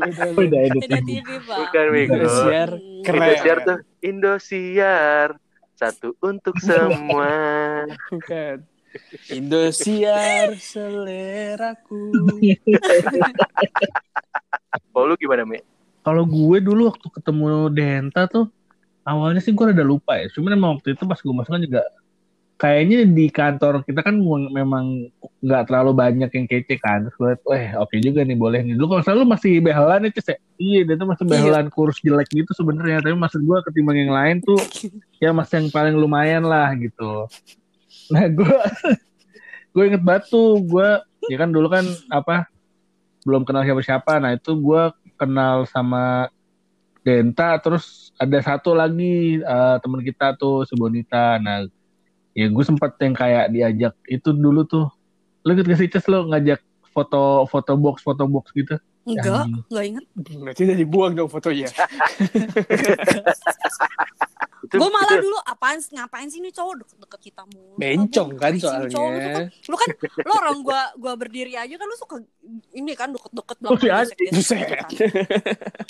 Speaker 2: bukan.
Speaker 4: Indosiar
Speaker 1: Hmm.
Speaker 4: keren.
Speaker 2: Indosiar tuh Indosiar satu untuk semua.
Speaker 4: Bukan. Indosiar seleraku.
Speaker 2: Oh lu gimana Mi?
Speaker 3: Kalau gue dulu waktu ketemu Denta tuh awalnya sih gue rada lupa ya. Cuman emang waktu itu pas gue masuk kan juga kayaknya di kantor kita kan memang nggak terlalu banyak yang kece kan. Terus gue liat, oke juga nih boleh nih. Dulu kalau selalu masih behelan ya Cis ya. Iya dia tuh masih
Speaker 1: Iya.
Speaker 3: behelan kurus jelek gitu sebenarnya. Tapi maksud gue ketimbang yang lain tuh ya masih yang paling lumayan lah gitu. Nah gue gue inget batu gue ya kan dulu kan apa belum kenal siapa-siapa. Nah itu gue kenal sama Denta terus ada satu lagi eh, teman kita tuh si Bonita. Nah ya gue sempet yang kayak diajak itu dulu tuh lo inget gak sih lo ngajak foto foto box foto box gitu
Speaker 1: Enggak, enggak inget.
Speaker 4: Berarti udah dibuang dong fotonya.
Speaker 1: Gue malah
Speaker 2: itu
Speaker 1: dulu apaan ngapain sih nih cowok deket-deket kita mulu.
Speaker 4: Bencong kan
Speaker 1: nih cowok? Lu
Speaker 4: soalnya.
Speaker 1: kan- Lu kan lu orang gua gua berdiri aja kan lu suka ini kan deket-deket
Speaker 3: Oh,
Speaker 1: belakang
Speaker 3: Adi.
Speaker 1: gesek-gesek
Speaker 4: Buset.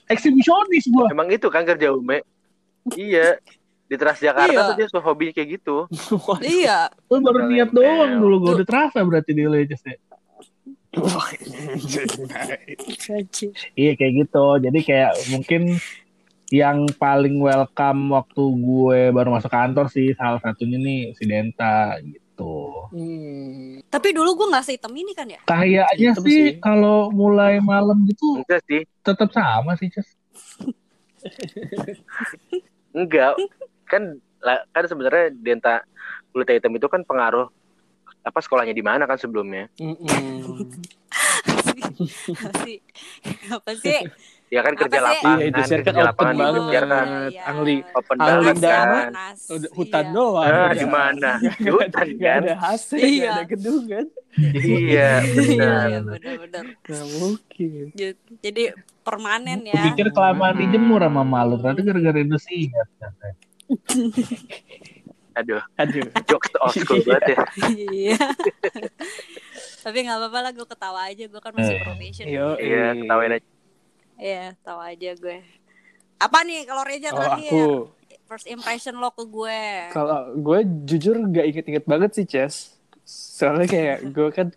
Speaker 3: eksibisionis gue
Speaker 2: emang itu kan kerja Ume. Iya. Di Transjakarta
Speaker 1: Iya.
Speaker 2: tuh dia suka hobi kayak gitu.
Speaker 1: Iya.
Speaker 3: lo baru niat doang dulu gue udah terasa berarti di ya. Iya kayak gitu. Jadi kayak mungkin yang paling welcome waktu gue baru masuk kantor sih salah satunya nih si Denta gitu.
Speaker 4: Hmm.
Speaker 1: Tapi dulu gue nggak sehitam ini kan ya.
Speaker 3: Kayaknya sih
Speaker 4: sih.
Speaker 3: kalau mulai malam gitu
Speaker 2: Enggak sih.
Speaker 3: tetap sama sih Ces.
Speaker 2: Enggak. Kan kan sebenarnya Denta kulit hitam itu kan pengaruh apa sekolahnya di mana kan sebelumnya?
Speaker 1: Apa sih? Apa sih?
Speaker 2: Ya kan kerja
Speaker 1: sih?
Speaker 2: lapangan,
Speaker 4: Iya, kan
Speaker 2: kerja
Speaker 4: open
Speaker 2: lapangan di
Speaker 4: banget.
Speaker 2: Indosiar kan
Speaker 1: Iya.
Speaker 4: Angli.
Speaker 2: open
Speaker 4: dan-
Speaker 2: kan.
Speaker 4: Hutan
Speaker 1: Iya.
Speaker 4: doang.
Speaker 2: Ah, di mana? Di
Speaker 4: ada-
Speaker 2: hutan kan?
Speaker 4: ada AC,
Speaker 1: Iya.
Speaker 4: ada gedung kan?
Speaker 2: Iya,
Speaker 1: Iya,
Speaker 2: benar.
Speaker 1: iya benar-benar.
Speaker 4: Mungkin.
Speaker 1: Jadi permanen ya.
Speaker 3: Kupikir kelamaan dijemur sama malu, ternyata gara-gara Indosiar.
Speaker 2: Aduh,
Speaker 4: Aduh.
Speaker 2: jokes old school banget ya.
Speaker 1: Iya. Tapi nggak apa-apa lah gue ketawa aja gue kan masih
Speaker 3: Eh.
Speaker 1: probation.
Speaker 2: Iya, ketawain aja.
Speaker 1: Iya, tahu aja gue. Apa nih kalau Reja
Speaker 4: Oh,
Speaker 1: terakhir?
Speaker 4: aku
Speaker 1: First impression lo ke gue.
Speaker 4: kalau gue jujur gak inget-inget banget sih Ces soalnya kayak gue kan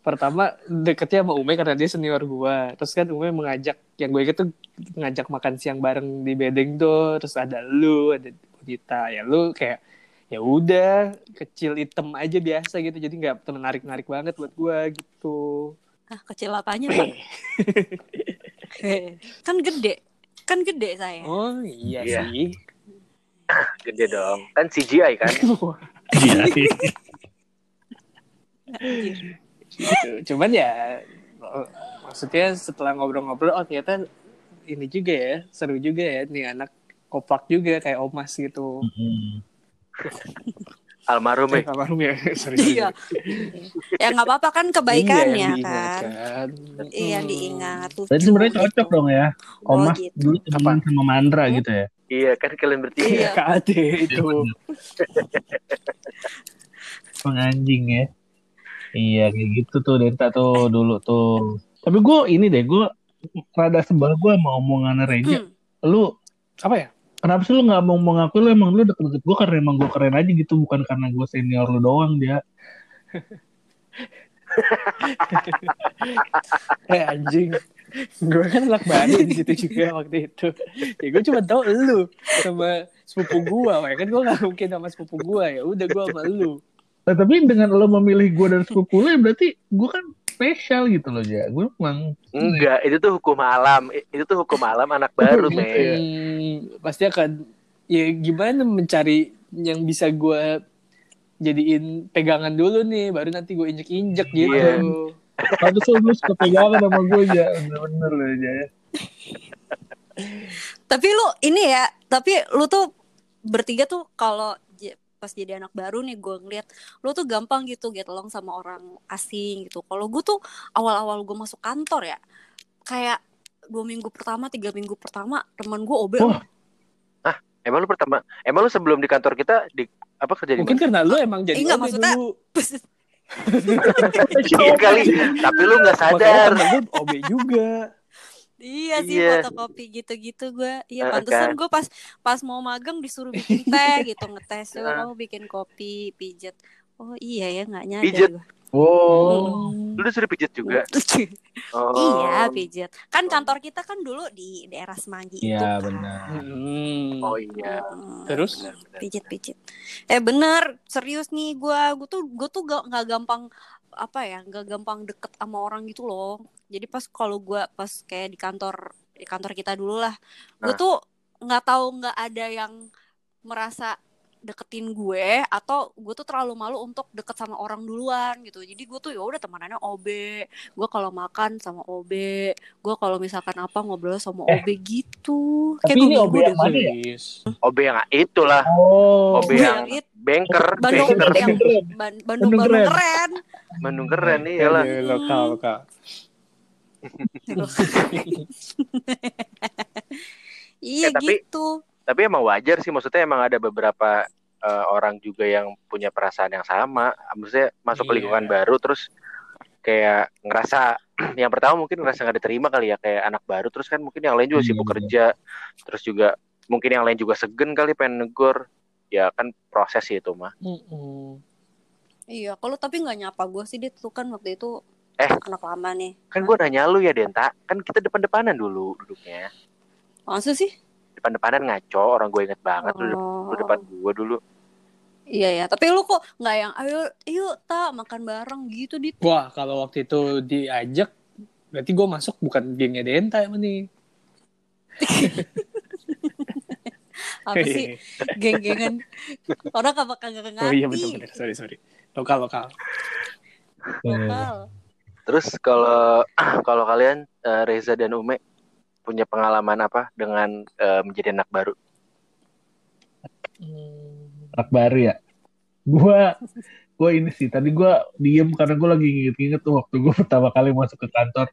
Speaker 4: pertama deketnya sama Ume karena dia senior gue terus kan Ume mengajak yang gue inget tuh ngajak makan siang bareng di bedeng tuh terus ada lu ada Bonita ya lu kayak ya udah kecil item aja biasa gitu jadi nggak menarik narik banget buat gue gitu
Speaker 1: Ah, kecil apanya, Pak? kan gede. Kan gede saya.
Speaker 4: oh iya,
Speaker 2: Iya.
Speaker 4: sih
Speaker 2: Gede dong. Kan CGI kan.
Speaker 3: Iya.
Speaker 4: Gitu. Cuman ya maksudnya setelah ngobrol-ngobrol oh ternyata ini juga ya seru juga ya nih anak kopak juga kayak omas gitu.
Speaker 3: Hmm.
Speaker 2: Almarhum
Speaker 4: Eh,
Speaker 2: ya.
Speaker 4: almarhum ya sorry.
Speaker 1: Iya. ya nggak apa-apa kan kebaikan
Speaker 4: Iya,
Speaker 1: ya kan.
Speaker 4: diingatkan.
Speaker 1: Iya, yang
Speaker 4: Hmm.
Speaker 1: diingat. lucu
Speaker 3: Berarti sebenarnya
Speaker 1: gitu.
Speaker 3: cocok dong ya.
Speaker 1: Oh,
Speaker 3: Omas
Speaker 1: gitu.
Speaker 3: dulu teman sama Mandra gitu ya.
Speaker 2: Iya, kan kalian bertiga.
Speaker 1: Iya.
Speaker 4: Kak Ade itu.
Speaker 3: Penganjing ya. Iya kayak gitu tuh Denta tuh dulu tuh. Tapi gue ini deh gue rada sebel gue sama omongan Reja.
Speaker 1: Hmm.
Speaker 3: Lu
Speaker 4: Apa ya?
Speaker 3: Kenapa sih lu nggak mau mengaku lu emang lu deket-deket gue karena emang gue keren aja gitu bukan karena gue senior lu doang dia.
Speaker 4: Eh anjing. Gue kan anak baru di situ juga waktu itu. Ya gue cuma tahu lu sama sepupu gua, Wah, kan gue gak mungkin sama sepupu gua ya. Udah gue sama lu.
Speaker 3: Nah, tapi dengan lo memilih gue dari sepupu lu ya berarti gue kan spesial gitu loh ya. Gue emang
Speaker 2: Enggak, itu tuh hukum alam. Itu tuh hukum alam anak baru,
Speaker 3: Gitu
Speaker 2: men.
Speaker 3: ya.
Speaker 4: Hmm, pasti akan ya gimana mencari yang bisa gue jadiin pegangan dulu nih baru nanti gue injek injek gitu
Speaker 2: Iya.
Speaker 3: Pantes lu suka pegangan sama gue ya. Bener-bener loh ya.
Speaker 1: Tapi lu ini ya, tapi lu tuh bertiga tuh kalau pas jadi anak baru nih gue ngeliat lo tuh gampang gitu get along sama orang asing gitu kalau gue tuh awal-awal gue masuk kantor ya kayak dua minggu pertama tiga minggu pertama teman gue obel
Speaker 3: Wah.
Speaker 2: Emang lu pertama, emang lu sebelum di kantor kita di apa kerja di
Speaker 4: Mungkin karena lu emang jadi
Speaker 1: Iya,
Speaker 4: OB
Speaker 1: maksudnya-
Speaker 4: dulu.
Speaker 2: Iya kali, tapi lu nggak sadar.
Speaker 4: OB juga.
Speaker 1: Iya sih
Speaker 2: Iya.
Speaker 1: fotokopi gitu-gitu gue. Iya
Speaker 2: Eh,
Speaker 1: pantesan
Speaker 2: kan.
Speaker 1: gue pas pas mau magang disuruh bikin teh gitu ngetes
Speaker 2: Eh.
Speaker 1: oh bikin kopi pijet. Oh iya ya nggak nyadar.
Speaker 2: Pijet?
Speaker 1: gua.
Speaker 3: Wow.
Speaker 2: Lu disuruh pijet juga. Oh.
Speaker 1: iya pijet. Kan kantor kita kan dulu di daerah Semanggi itu
Speaker 3: Iya
Speaker 1: kan.
Speaker 3: benar.
Speaker 4: Hmm.
Speaker 2: Oh iya.
Speaker 1: Hmm,
Speaker 4: Terus?
Speaker 1: Pijet pijet. Eh bener serius nih gue gue tuh gue tuh gak nggak gampang apa ya nggak gampang deket sama orang gitu loh. Jadi pas kalau gue pas kayak di kantor di kantor kita dulu lah, gue
Speaker 2: Ah.
Speaker 1: tuh nggak tahu nggak ada yang merasa deketin gue atau gue tuh terlalu malu untuk deket sama orang duluan gitu jadi gue tuh ya udah temanannya OB gue kalau makan sama OB gue kalau misalkan apa ngobrol sama
Speaker 3: Eh,
Speaker 1: OB gitu
Speaker 3: tapi
Speaker 1: dua
Speaker 3: ini OB yang mana ya?
Speaker 2: OB yang itulah,
Speaker 3: Oh.
Speaker 2: OB yang
Speaker 1: yang it-
Speaker 2: banker,
Speaker 1: Bandung
Speaker 2: banker,
Speaker 1: yang
Speaker 3: Bandung
Speaker 1: Bandung
Speaker 3: Bandung keren.
Speaker 1: keren.
Speaker 2: Bandung keren nih ya lah.
Speaker 4: Iya, lokal lokal.
Speaker 1: Iya
Speaker 2: Eh, tapi-
Speaker 1: gitu.
Speaker 2: Tapi emang wajar sih, maksudnya emang ada beberapa eh, orang juga yang punya perasaan yang sama. Maksudnya masuk ke
Speaker 4: Iya.
Speaker 2: lingkungan baru terus kayak ngerasa yang pertama mungkin ngerasa nggak diterima kali ya kayak anak baru terus kan mungkin yang lain juga
Speaker 3: Iya,
Speaker 2: sibuk
Speaker 3: betul.
Speaker 2: kerja terus juga mungkin yang lain juga segen kali pengen negor ya kan proses sih itu mah
Speaker 4: Mm-mm.
Speaker 1: Iya, kalau tapi nggak nyapa gue sih dia tuh kan waktu itu
Speaker 2: Eh.
Speaker 1: anak lama nih.
Speaker 2: kan gue nanya lu ya Denta kan kita depan-depanan dulu duduknya
Speaker 1: Maksud sih?
Speaker 2: depan-depanan ngaco orang gue inget banget lu,
Speaker 1: Oh.
Speaker 2: lu depan gue dulu
Speaker 1: Iya ya, tapi lu kok nggak yang ayo yuk tak makan bareng gitu dit.
Speaker 4: Wah, kalau waktu itu diajak, berarti gue masuk bukan gengnya Denta emang nih.
Speaker 1: Apa sih geng-gengan orang apa kagak ngerti.
Speaker 4: Oh iya benar-benar, sorry sorry. Lokal lokal.
Speaker 1: Lokal.
Speaker 2: terus kalau kalau kalian eh, Reza dan Ume punya pengalaman apa dengan eh, menjadi anak baru
Speaker 4: Hmm.
Speaker 3: anak baru ya. Gua gua ini sih tadi gua diem karena gua lagi inget-inget tuh waktu gua pertama kali masuk ke kantor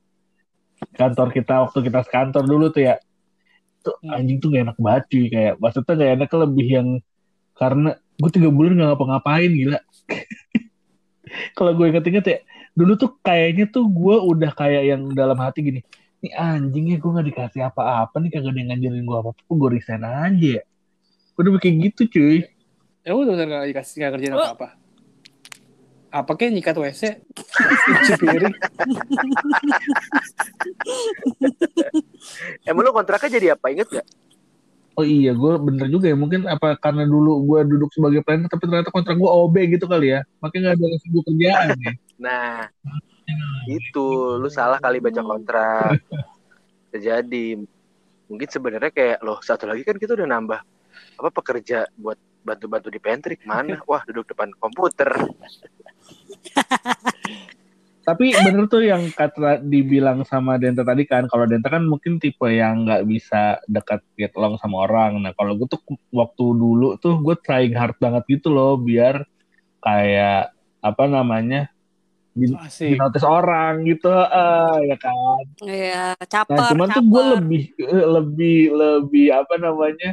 Speaker 3: kantor kita waktu kita sekantor dulu tuh ya. Tuh
Speaker 4: Hmm.
Speaker 3: anjing tuh gak enak banget cuy kayak maksudnya gak enak lebih yang karena gue tiga bulan gak ngapa-ngapain gila. Kalau gue inget-inget ya dulu tuh kayaknya tuh gue udah kayak yang dalam hati gini. Nih anjingnya gue gak dikasih apa-apa nih kagak ada yang ngajarin gue apa-apa gue resign aja ya. Gue udah kayak gitu cuy.
Speaker 4: Ya udah udah gak dikasih gak kerjaan apa-apa. Apa kayak nyikat WC? Cuci piring.
Speaker 2: emang lu kontraknya jadi apa inget gak
Speaker 3: Oh iya, gue bener juga ya. Mungkin apa karena dulu gue duduk sebagai planner, tapi ternyata kontrak gue OB gitu kali ya. Makanya gak ada ngasih gue kerjaan ya.
Speaker 2: nah itu lu salah kali baca kontrak terjadi mungkin sebenarnya kayak loh satu lagi kan kita udah nambah apa pekerja buat bantu-bantu di pantry mana wah duduk depan komputer
Speaker 3: Tapi bener tuh yang kata dibilang sama Denta tadi kan, kalau Denta kan mungkin tipe yang nggak bisa dekat get along sama orang. Nah kalau gue tuh waktu dulu tuh gue trying hard banget gitu loh, biar kayak apa namanya di,
Speaker 4: Asik.
Speaker 3: notice orang gitu, eh, ya kan.
Speaker 1: Iya,
Speaker 3: Nah,
Speaker 1: caper,
Speaker 3: cuman
Speaker 1: caper.
Speaker 3: tuh gue lebih eh, lebih lebih apa namanya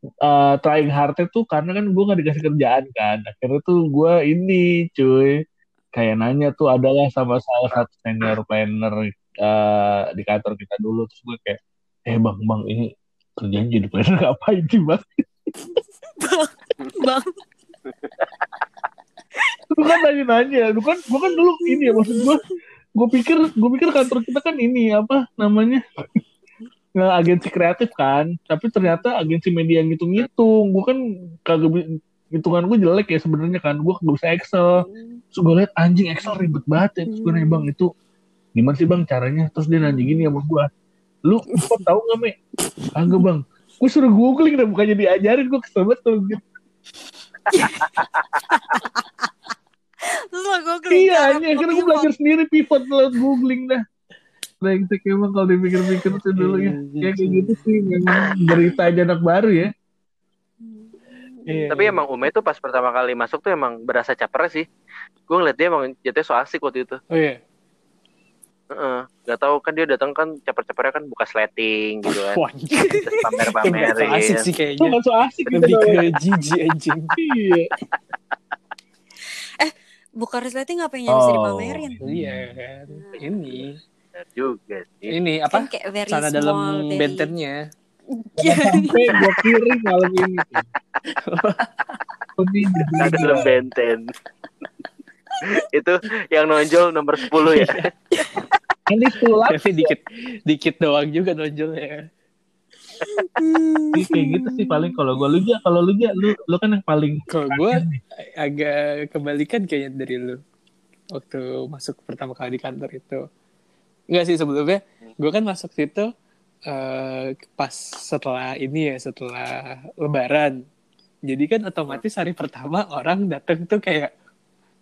Speaker 3: eh trying hardnya tuh karena kan gue nggak dikasih kerjaan kan. Akhirnya tuh gue ini cuy. Kayak nanya tuh adalah sama salah satu senior planner eh, di kantor kita dulu. Terus gue kayak eh bang bang ini kerjaan jadi planner ngapain sih bang?
Speaker 1: Bang,
Speaker 3: Lu kan nanya-nanya, lu kan gue kan dulu ini ya maksud gue gue pikir gue pikir kantor kita kan ini apa namanya nggak agensi kreatif kan. Tapi ternyata agensi media yang ngitung-ngitung. Gue kan kagak hitungan gue jelek ya sebenarnya kan. Gue kagak bisa Excel. Terus gue liat anjing Excel ribet banget ya. Terus gue nanya bang itu gimana sih bang caranya? Terus dia nanya gini sama gue lu kok tahu nggak me kagak bang. Gue suruh googling dan bukannya diajarin gue kesel banget kalau gitu.
Speaker 1: Terus lo googling
Speaker 3: iya akhirnya gue belajar sendiri pivot lewat googling dah Brengsek emang kalau dipikir-pikir tuh dulu ya
Speaker 4: Iya,
Speaker 3: kayak kayak gitu sih memang berita aja anak baru ya
Speaker 4: Iya.
Speaker 2: Tapi emang Ume tuh pas pertama kali masuk tuh emang berasa caper sih. Gue ngeliat dia emang jatuhnya so asik waktu itu.
Speaker 4: Oh iya.
Speaker 2: Heeh. Gak tahu kan dia datang kan caper-capernya kan buka sleting gitu kan. Terus
Speaker 4: Nggak so
Speaker 2: pamer-pamerin.
Speaker 4: asik sih kayaknya.
Speaker 3: nggak so asik gitu
Speaker 4: Lebih ke jijik anjing.
Speaker 3: Iya.
Speaker 1: Buka resleting ngapain yang bisa
Speaker 3: Oh.
Speaker 1: dipamerin?
Speaker 4: Iya kan. Ini.
Speaker 2: Bener juga sih.
Speaker 4: Ini
Speaker 1: Kan
Speaker 4: apa?
Speaker 1: kayak very
Speaker 4: Sana
Speaker 1: small,
Speaker 4: dalam
Speaker 1: very-
Speaker 4: bentennya.
Speaker 3: Jangan sampai gue kirim malam ini.
Speaker 2: Ada dalam benten. itu yang nonjol nomor 10 ya.
Speaker 3: Ini sulap
Speaker 4: Tapi dikit dikit doang juga nonjolnya.
Speaker 3: sih kayak gitu sih paling kalau gue lu ja kalau lu ja lu lu kan yang paling
Speaker 4: Kalau gue agak kebalikan kayaknya dari lu waktu masuk pertama kali di kantor itu. Enggak sih sebelumnya, gue kan masuk situ eh, pas setelah ini ya setelah Lebaran. Jadi kan otomatis hari pertama orang datang tuh kayak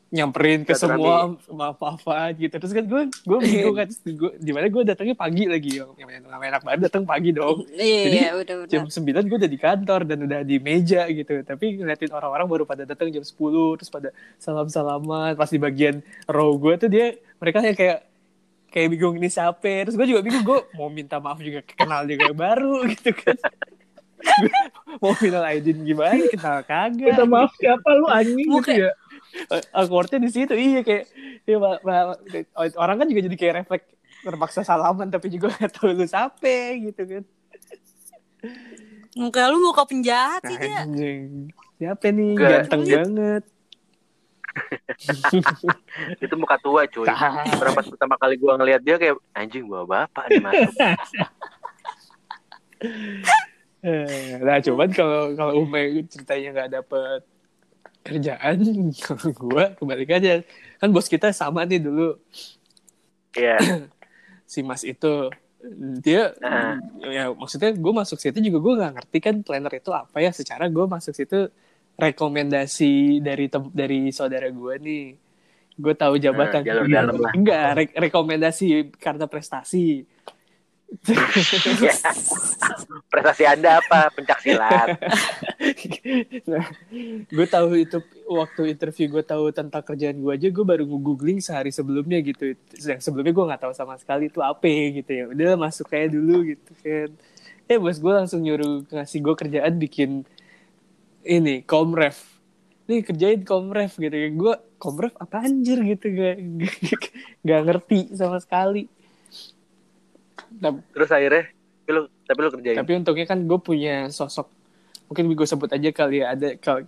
Speaker 4: nyamperin ke semua maaf-maafan gitu. Terus kan gue gue bingung kan, gue di mana gue datangnya pagi lagi yang namanya anak baru datang pagi dong.
Speaker 1: Iya,
Speaker 4: Jadi,
Speaker 1: iya, udah udah.
Speaker 4: jam 9 gue udah di kantor dan udah di meja gitu tapi ngeliatin orang-orang baru pada datang jam 10 terus pada salam-salaman pas di bagian row gue tuh dia mereka kayak kayak kayak bingung ini siapa terus gue juga bingung gue mau minta maaf juga kenal juga baru gitu kan mau minal aidin gimana kenal kagak
Speaker 3: minta maaf siapa lu anjing gitu ya
Speaker 4: awkwardnya di situ iya kayak ma- ma- orang kan juga jadi kayak refleks terpaksa salaman tapi juga gak tahu lu siapa gitu kan
Speaker 1: Muka lu muka penjahat sih dia.
Speaker 4: Anjing. Siapa nih? Ganteng banget.
Speaker 2: Itu muka tua cuy. Berapa pas pertama kali gua ngeliat dia kayak anjing bawa bapak nih masuk.
Speaker 4: Nah, cuman kalau kalau Ume ceritanya nggak dapet kerjaan, kalau gue kebalikannya. Kan bos kita sama nih dulu,
Speaker 2: Iya.
Speaker 4: si Mas itu. Dia,
Speaker 2: Nah.
Speaker 4: ya maksudnya gue masuk situ juga gue nggak ngerti kan planner itu apa ya. Secara gue masuk situ rekomendasi dari dari saudara gue nih. Gue tahu jabatan.
Speaker 2: Nah, jalur
Speaker 3: Iya.
Speaker 2: dalam lah.
Speaker 4: Enggak, re- rekomendasi karena prestasi.
Speaker 2: Ya. Prestasi Anda apa? Pencak silat.
Speaker 4: nah, gue tahu itu waktu interview gue tahu tentang kerjaan gue aja gue baru googling sehari sebelumnya gitu yang sebelumnya gue nggak tahu sama sekali itu apa gitu ya udah masuk kayak dulu gitu kan eh bos gue langsung nyuruh ngasih gue kerjaan bikin ini komref nih kerjain komref gitu ya gue komref apa anjir gitu gak nggak ngerti sama sekali Tapi-
Speaker 2: Terus akhirnya tapi lu tapi lu kerjain.
Speaker 4: tapi untungnya kan gue punya sosok mungkin gue sebut aja kali ya ada kalau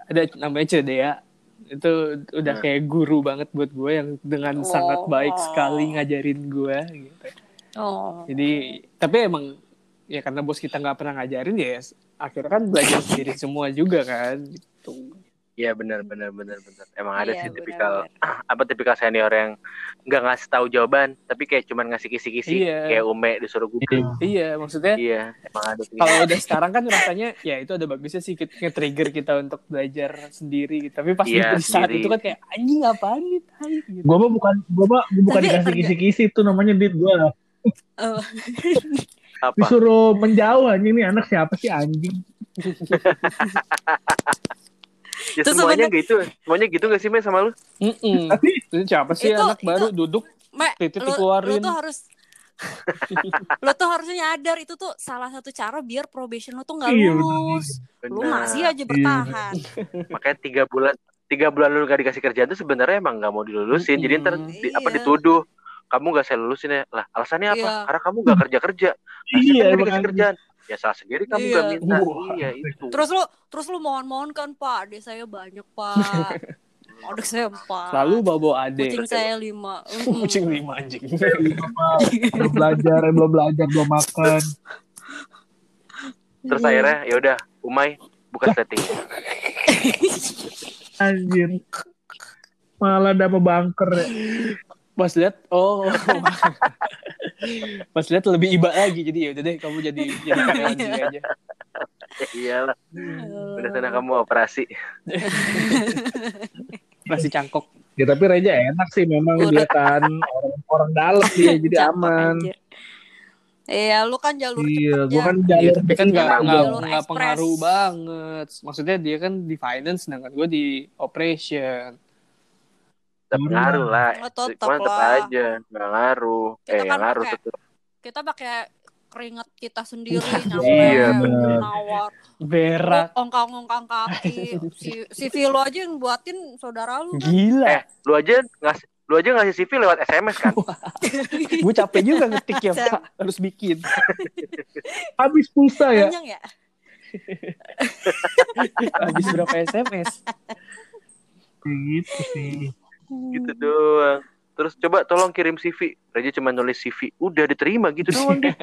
Speaker 4: ada namanya Cedea itu udah
Speaker 2: Hmm.
Speaker 4: kayak guru banget buat gue yang dengan sangat
Speaker 1: Oh.
Speaker 4: baik sekali ngajarin gue gitu
Speaker 1: Oh.
Speaker 4: jadi tapi emang ya karena bos kita nggak pernah ngajarin ya akhirnya kan belajar sendiri semua juga kan gitu
Speaker 2: Iya benar benar benar benar. Emang ada
Speaker 1: Iya,
Speaker 2: sih tipikal
Speaker 1: benar-benar.
Speaker 2: apa tipikal senior yang nggak ngasih tahu jawaban, tapi kayak cuman ngasih kisi-kisi
Speaker 4: Iya.
Speaker 2: kayak Ume disuruh googling.
Speaker 4: iya maksudnya
Speaker 2: Iya, emang ada
Speaker 4: kalau udah sekarang kan rasanya ya itu ada bagusnya sih nge-trigger kita untuk belajar sendiri gitu. tapi pas
Speaker 2: Iya,
Speaker 4: di saat
Speaker 2: sendiri.
Speaker 4: itu kan kayak anjing apaan nih tai gitu.
Speaker 3: Gua mah bukan gua mah bukan
Speaker 1: Tapi
Speaker 3: dikasih kisi-kisi itu namanya dit gua
Speaker 1: Oh.
Speaker 2: Apa?
Speaker 3: disuruh menjauh anjing nih anak siapa sih anjing
Speaker 2: Ya
Speaker 1: Terus
Speaker 2: semuanya
Speaker 1: sebenarnya-
Speaker 2: gitu. Semuanya gitu gak sih Me sama lu?
Speaker 4: Mm-mm. Itu siapa sih
Speaker 1: Itu-
Speaker 4: anak
Speaker 1: itu-
Speaker 4: baru duduk
Speaker 1: Me,
Speaker 4: Titik
Speaker 1: lu,
Speaker 4: dikeluarin.
Speaker 1: lu tuh harus lu tuh harusnya nyadar itu tuh salah satu cara biar probation lu tuh nggak
Speaker 3: Iya,
Speaker 1: lulus. Lu
Speaker 2: Benar.
Speaker 1: masih aja bertahan.
Speaker 2: Makanya tiga bulan tiga bulan lu gak dikasih kerjaan tuh sebenarnya emang gak mau dilulusin. Jadi ntar di- apa
Speaker 1: Iya.
Speaker 2: dituduh kamu gak saya lulusin ya lah alasannya apa
Speaker 1: Iya.
Speaker 2: karena kamu gak kerja kerja
Speaker 3: Iya,
Speaker 2: iya dikasih kerjaan ya salah sendiri kamu
Speaker 1: Iya.
Speaker 2: gak minta
Speaker 3: Wah.
Speaker 2: iya itu
Speaker 1: Terus lu terus lu mohon-mohon kan Pak, adik saya banyak Pak. Adik saya empat.
Speaker 4: Selalu bawa ade.
Speaker 1: Kucing saya lima.
Speaker 4: Kucing lima anjing.
Speaker 3: belum belajar belum belajar belum makan
Speaker 2: terus akhirnya ya udah Umay buka setting
Speaker 3: anjir malah ada sama bunker ya
Speaker 4: Pas lihat oh. Pas lihat lebih iba lagi jadi ya udah deh kamu jadi jadi sini aja.
Speaker 2: ya iyalah udah sana kamu operasi
Speaker 4: Masih cangkok.
Speaker 3: ya tapi Reja enak sih memang dia kan orang orang dalam dia jadi
Speaker 1: Cakep,
Speaker 3: aman
Speaker 1: anjir. Iya, lu kan jalur
Speaker 3: Iya, gua
Speaker 1: ya.
Speaker 3: kan
Speaker 4: Iya,
Speaker 3: jalur
Speaker 4: tapi kan nggak
Speaker 1: ekspres.
Speaker 4: pengaruh banget. Maksudnya dia kan di finance, sedangkan gue di operation.
Speaker 2: Tetap ngaruh lah.
Speaker 1: Oh, tetep
Speaker 2: Cuman tetap
Speaker 1: lah.
Speaker 2: aja nggak ngaruh.
Speaker 1: Kita
Speaker 2: eh
Speaker 1: kan
Speaker 2: ngaruh
Speaker 1: pakai-
Speaker 2: tetep.
Speaker 1: Kita pakai keringat kita sendiri nyampe
Speaker 2: Iya,
Speaker 3: bener.
Speaker 1: nawar
Speaker 4: Berak.
Speaker 1: ongkang-ongkang kaki si si Vilo aja yang buatin saudara lu kan
Speaker 4: Gila.
Speaker 2: Eh, lu aja ngasih lu aja ngasih CV lewat SMS kan?
Speaker 4: gue capek juga ngetik ya. Pak. Harus bikin.
Speaker 3: habis pulsa ya.
Speaker 1: panjang ya
Speaker 4: Habis berapa SMS?
Speaker 3: Gitu sih.
Speaker 2: Gitu doang. Terus coba tolong kirim CV. Raja cuma nulis CV, udah diterima gitu doang deh.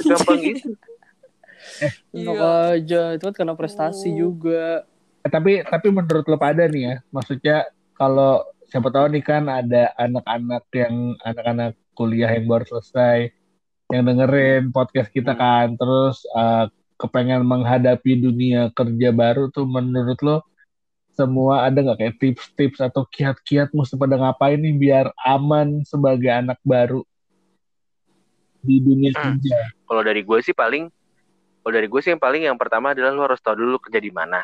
Speaker 2: Gampang gitu.
Speaker 4: Enak
Speaker 1: Iya.
Speaker 4: aja. Itu kan karena prestasi
Speaker 1: Oh.
Speaker 4: juga.
Speaker 3: Eh, tapi tapi menurut lo pada nih ya, maksudnya kalau siapa tahu nih kan ada anak-anak yang anak-anak kuliah yang baru selesai yang dengerin podcast kita
Speaker 2: Hmm.
Speaker 3: kan, terus eh, kepengen menghadapi dunia kerja baru tuh menurut lo semua ada nggak kayak tips-tips atau kiat-kiat mesti pada ngapain nih biar aman sebagai anak baru di dunia
Speaker 2: Hmm.
Speaker 3: kerja?
Speaker 2: Kalau dari gue sih paling kalau dari gue sih yang paling yang pertama adalah lu harus tahu dulu kerja di mana.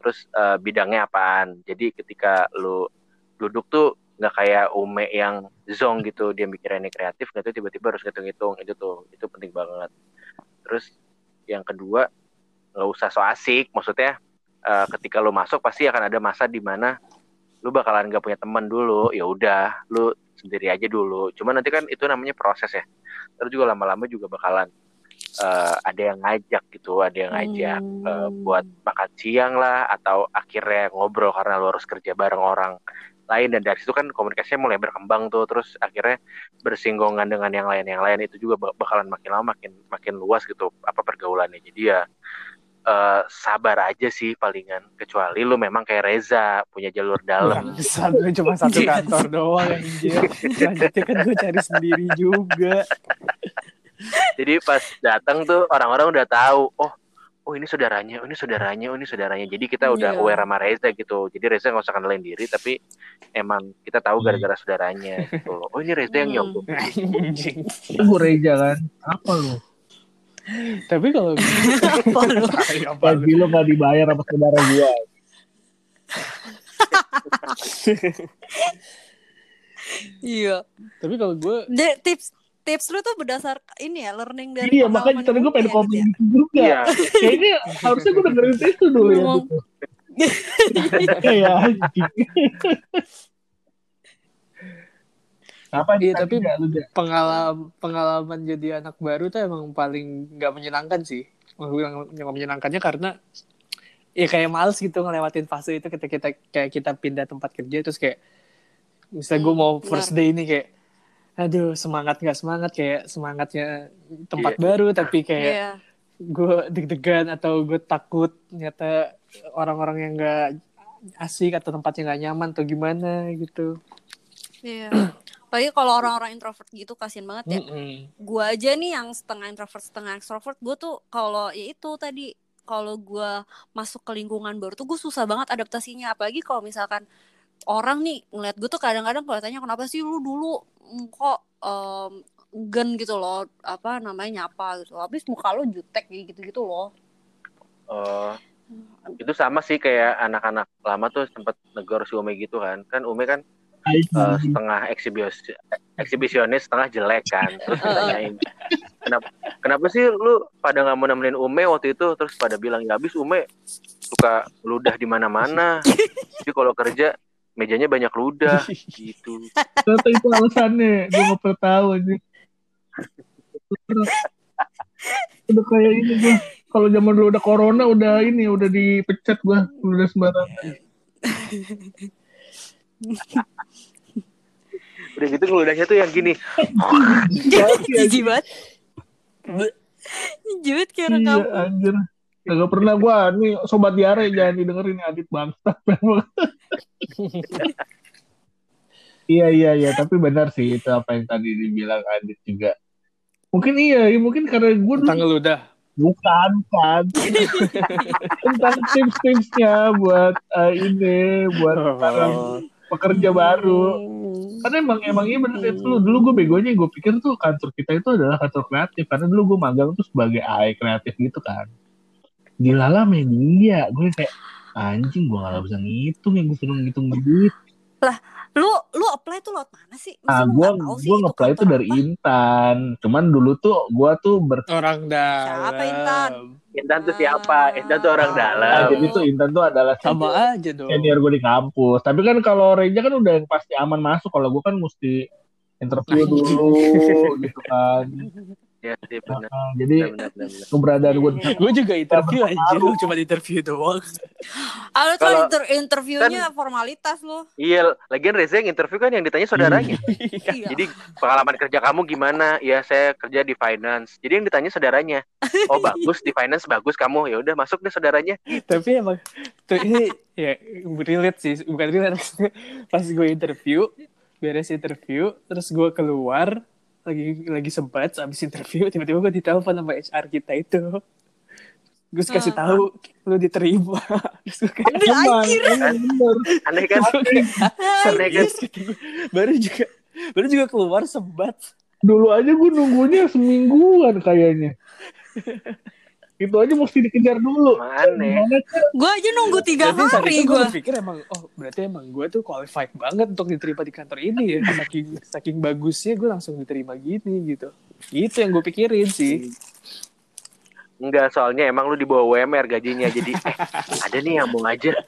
Speaker 2: Terus eh, bidangnya apaan. Jadi ketika lu duduk tuh nggak kayak Ume yang zong gitu dia mikirannya kreatif nggak tuh tiba-tiba harus ngitung-ngitung itu tuh itu penting banget terus yang kedua nggak usah so asik maksudnya eh, ketika lu masuk pasti akan ada masa di mana lu bakalan nggak punya teman dulu. Ya udah lu sendiri aja dulu. Cuman nanti kan itu namanya proses ya. Terus juga lama-lama juga bakalan eh, ada yang ngajak gitu ada yang ngajak eh, buat makan siang lah atau akhirnya ngobrol karena lu harus kerja bareng orang lain. Dan dari situ kan komunikasinya mulai berkembang tuh. Terus akhirnya bersinggungan dengan yang lain yang lain itu juga bak- bakalan makin lama makin makin luas gitu apa pergaulannya. Jadi ya eh, sabar aja sih palingan kecuali lu memang kayak Reza punya jalur dalam
Speaker 4: gue cuma satu kantor doang anjir. Selanjutnya kan gue cari sendiri juga.
Speaker 2: jadi pas datang tuh orang-orang udah tahu oh oh ini saudaranya oh ini saudaranya oh ini saudaranya jadi kita udah
Speaker 1: Iya.
Speaker 2: aware sama Reza gitu jadi Reza nggak usah kenalin diri tapi emang kita tahu gara-gara saudaranya gitu oh ini Reza yang
Speaker 1: Hmm.
Speaker 4: Anjing.
Speaker 3: Itu Reja kan, apa lu?
Speaker 4: Tapi kalau
Speaker 1: Apa lu?
Speaker 4: Apa lu?
Speaker 3: Nggak dibayar sama saudara gua.
Speaker 1: iya
Speaker 4: Tapi kalau gue
Speaker 1: Jadi tips tips lu tuh berdasar ini ya learning dari
Speaker 3: Iya, makanya tadi gue pengen komen
Speaker 1: ya,
Speaker 3: gitu juga.
Speaker 2: iya
Speaker 3: Kayaknya harusnya gue dengerin itu dulu ya. Gitu. Iya, anjing. Apa
Speaker 4: Iya, tapi pengalaman pengalaman jadi anak baru tuh emang paling nggak menyenangkan sih. Nggak menyenangkannya karena ya kayak males gitu ngelewatin fase itu ketika kita kayak kita pindah tempat kerja terus kayak misalnya gue
Speaker 1: Hmm,
Speaker 4: mau first day ini kayak aduh semangat nggak semangat kayak semangatnya tempat
Speaker 2: Iya.
Speaker 4: baru tapi kayak
Speaker 1: Iya.
Speaker 4: gue deg-degan atau gue takut ternyata orang-orang yang nggak asik atau tempatnya nggak nyaman atau gimana gitu.
Speaker 1: Iya. Apalagi kalau orang-orang introvert gitu kasian banget ya.
Speaker 4: Mm-mm.
Speaker 1: Gua aja nih yang setengah introvert setengah extrovert, gue tuh kalau ya itu tadi kalau gua masuk ke lingkungan baru tuh gue susah banget adaptasinya. Apalagi kalau misalkan orang nih ngeliat gue tuh kadang-kadang kelihatannya kenapa sih lu dulu mm, kok em, gen gitu loh apa namanya nyapa gitu habis muka lu jutek kayak gitu-gitu loh
Speaker 2: Oh, itu sama sih kayak anak-anak lama tuh sempat negor si Ume gitu kan kan Ume kan Eh, setengah eksibis eksibisionis setengah jelek kan terus ditanyain kenapa kenapa sih lu pada nggak mau nemenin Ume waktu itu terus pada bilang ya habis Ume suka ludah di mana-mana jadi kalau kerja mejanya banyak ludah gitu
Speaker 3: Ternyata itu alasannya. Gue nggak pernah tahu aja. udah kayak ini gue. Kalau zaman dulu udah corona udah ini udah dipecat gue. Udah sembarangan.
Speaker 2: udah gitu ludahnya tuh yang gini
Speaker 1: jijik banget jijik kayak orang
Speaker 3: Iya
Speaker 1: kamu
Speaker 3: anjir. Gak pernah gue nih sobat diare jangan didengerin Adit bangsa. iya iya iya tapi benar sih itu apa yang tadi dibilang Adit juga. Mungkin iya, ya, mungkin karena gue dulu
Speaker 4: Tentang ludah.
Speaker 3: bukan kan tentang tips-tipsnya buat eh, ini buat
Speaker 4: Oh.
Speaker 3: Pekerja baru.
Speaker 1: Hmm.
Speaker 3: Karena emang emang iya bener itu dulu dulu gue begonya gue pikir tuh kantor kita itu adalah kantor kreatif karena dulu gue magang tuh sebagai AI kreatif gitu kan. Dilala media, gue kayak anjing gue gak bisa ngitung ya gue suruh ngitung duit.
Speaker 1: Lu lu apply tuh lewat mana sih?
Speaker 3: Nah gue
Speaker 1: nggak tahu sih
Speaker 3: gue
Speaker 1: itu
Speaker 3: ngeplay itu
Speaker 1: kantor
Speaker 3: dari
Speaker 1: apa?
Speaker 3: Intan. Cuman dulu tuh gue tuh ber
Speaker 4: Orang dalam.
Speaker 1: Siapa, Intan?
Speaker 2: Intan tuh siapa? Intan tuh orang
Speaker 1: Ah.
Speaker 2: dalam.
Speaker 3: Nah, jadi tuh Intan tuh adalah
Speaker 4: Sama
Speaker 3: senior,
Speaker 4: aja dong.
Speaker 3: senior gue di kampus. Tapi kan kalau Reja kan udah yang pasti aman masuk. Kalau gue kan mesti interview
Speaker 4: Anjing.
Speaker 3: dulu gitu kan.
Speaker 2: Ya sih benar.
Speaker 3: Nah, jadi
Speaker 2: Benar, benar, benar.
Speaker 3: keberadaan gue di
Speaker 4: Gue juga interview aja, lu cuma interview doang.
Speaker 1: Ah, lu tuh
Speaker 2: Kalau-
Speaker 1: inter- interviewnya formalitas lu.
Speaker 2: Iya, lagian Reza yang interview kan yang ditanya saudaranya.
Speaker 1: Iya.
Speaker 2: Jadi pengalaman kerja kamu gimana? Ya saya kerja di finance. Jadi yang ditanya saudaranya. Oh bagus di finance bagus kamu. Ya udah masuk deh saudaranya.
Speaker 4: Tapi emang tuh ini ya relate sih, bukan relate. Pas gue interview, beres interview, terus gue keluar lagi lagi sempat habis interview tiba-tiba gue ditelepon sama HR kita itu gue kasih
Speaker 1: Ah.
Speaker 4: tahu lu diterima terus gue kayak
Speaker 3: emang bener.
Speaker 2: Aneh kan? Serius
Speaker 4: gitu. baru juga baru juga keluar sebat
Speaker 3: Dulu aja gue nunggunya semingguan kayaknya. itu aja mesti dikejar dulu.
Speaker 2: Aneh.
Speaker 1: Gue aja nunggu tiga
Speaker 4: saat
Speaker 1: hari
Speaker 4: gue
Speaker 1: gue.
Speaker 4: berpikir emang oh berarti emang gue tuh qualified banget untuk diterima di kantor ini ya saking saking bagusnya gue langsung diterima gini gitu itu yang gue pikirin sih
Speaker 2: Enggak, soalnya emang lu di bawah WMR gajinya. Jadi eh, ada nih yang mau ngajar.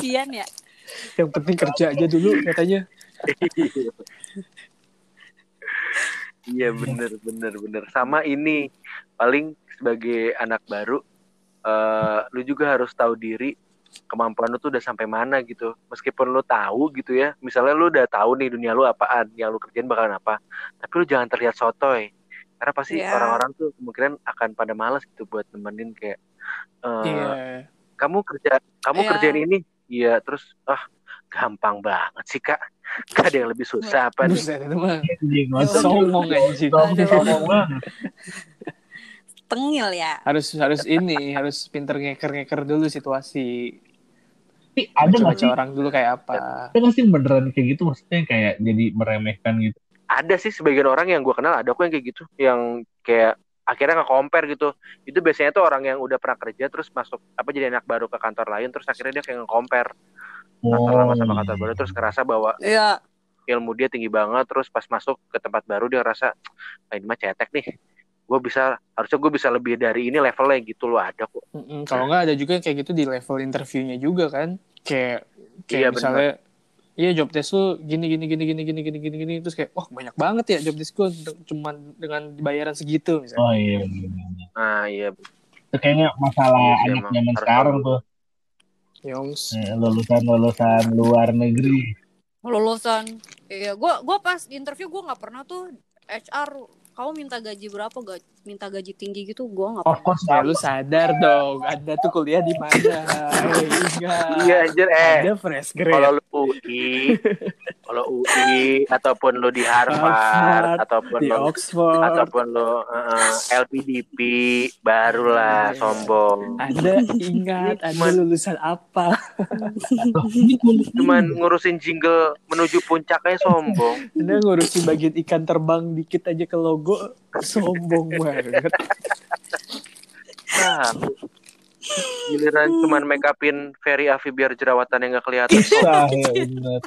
Speaker 1: Sian ya.
Speaker 4: yang penting kerja aja dulu katanya
Speaker 2: Iya bener bener bener. Sama ini paling sebagai anak baru, eh lu juga harus tahu diri kemampuan lu tuh udah sampai mana gitu. Meskipun lu tahu gitu ya, misalnya lu udah tahu nih dunia lu apaan, yang lu kerjain bakalan apa. Tapi lu jangan terlihat sotoy. Karena pasti
Speaker 1: Iya.
Speaker 2: orang-orang tuh kemungkinan akan pada malas gitu buat nemenin kayak eh,
Speaker 4: iya
Speaker 2: kamu kerja kamu
Speaker 1: Iya.
Speaker 2: kerjain ini. Iya, terus ah gampang banget sih kak. Gak ada yang lebih susah apa nih?
Speaker 4: buset itu mah
Speaker 3: anjing
Speaker 4: songong
Speaker 3: banget.
Speaker 1: Tengil ya.
Speaker 4: harus harus ini harus pinter ngeker ngeker dulu situasi
Speaker 3: Tapi ada nggak sih?
Speaker 4: orang dulu kayak apa
Speaker 3: Ada nggak sih beneran kayak gitu? Maksudnya kayak jadi meremehkan gitu.
Speaker 2: ada sih sebagian orang yang gue kenal ada kok yang kayak gitu yang kayak akhirnya nggak compare gitu itu biasanya tuh orang yang udah pernah kerja terus masuk apa jadi anak baru ke kantor lain terus akhirnya dia kayak nge-compare kantor lama sama kantor baru terus ngerasa bahwa
Speaker 1: Iya.
Speaker 2: ilmu dia tinggi banget terus pas masuk ke tempat baru dia ngerasa ah, ini mah cetek nih gue bisa harusnya gue bisa lebih dari ini levelnya gitu loh ada kok
Speaker 4: Mm-mm, kalau nggak ada juga yang kayak gitu di level interviewnya juga kan kayak kayak
Speaker 2: Iya,
Speaker 4: misalnya iya job test lu gini gini gini gini gini gini gini gini terus kayak wah banyak banget ya job test gue cuman dengan bayaran segitu misalnya
Speaker 3: Oh iya. bener-bener.
Speaker 2: nah iya
Speaker 3: Itu kayaknya masalah
Speaker 2: Iya
Speaker 3: anak zaman sekarang tuh.
Speaker 4: Yongs.
Speaker 3: Eh, Lulusan-lulusan luar negeri.
Speaker 1: Lulusan. Iya, gua gua pas di interview gua nggak pernah tuh HR kamu minta gaji berapa gak minta gaji tinggi gitu gua nggak
Speaker 3: Of
Speaker 1: pernah.
Speaker 3: course
Speaker 4: ya lu sadar dong anda tuh kuliah di mana? Enggak
Speaker 2: iya anjir eh.
Speaker 4: Ada fresh
Speaker 2: kalau
Speaker 4: grade
Speaker 2: lu UI kalau UI ataupun lu di Harvard,
Speaker 4: Harvard,
Speaker 2: ataupun
Speaker 4: di
Speaker 2: lu
Speaker 4: Oxford.
Speaker 2: ataupun lo uh, LPDP barulah
Speaker 4: Iya.
Speaker 2: sombong.
Speaker 4: Anda ingat anda
Speaker 2: Cuman-
Speaker 4: lulusan apa?
Speaker 2: Cuman ngurusin jingle menuju puncaknya sombong.
Speaker 4: Anda ngurusin bagian ikan terbang dikit aja ke logo sombong banget.
Speaker 2: Nah giliran cuman make upin Ferry Afi biar jerawatan yang gak kelihatan. Sombong
Speaker 3: Nah, ya bener.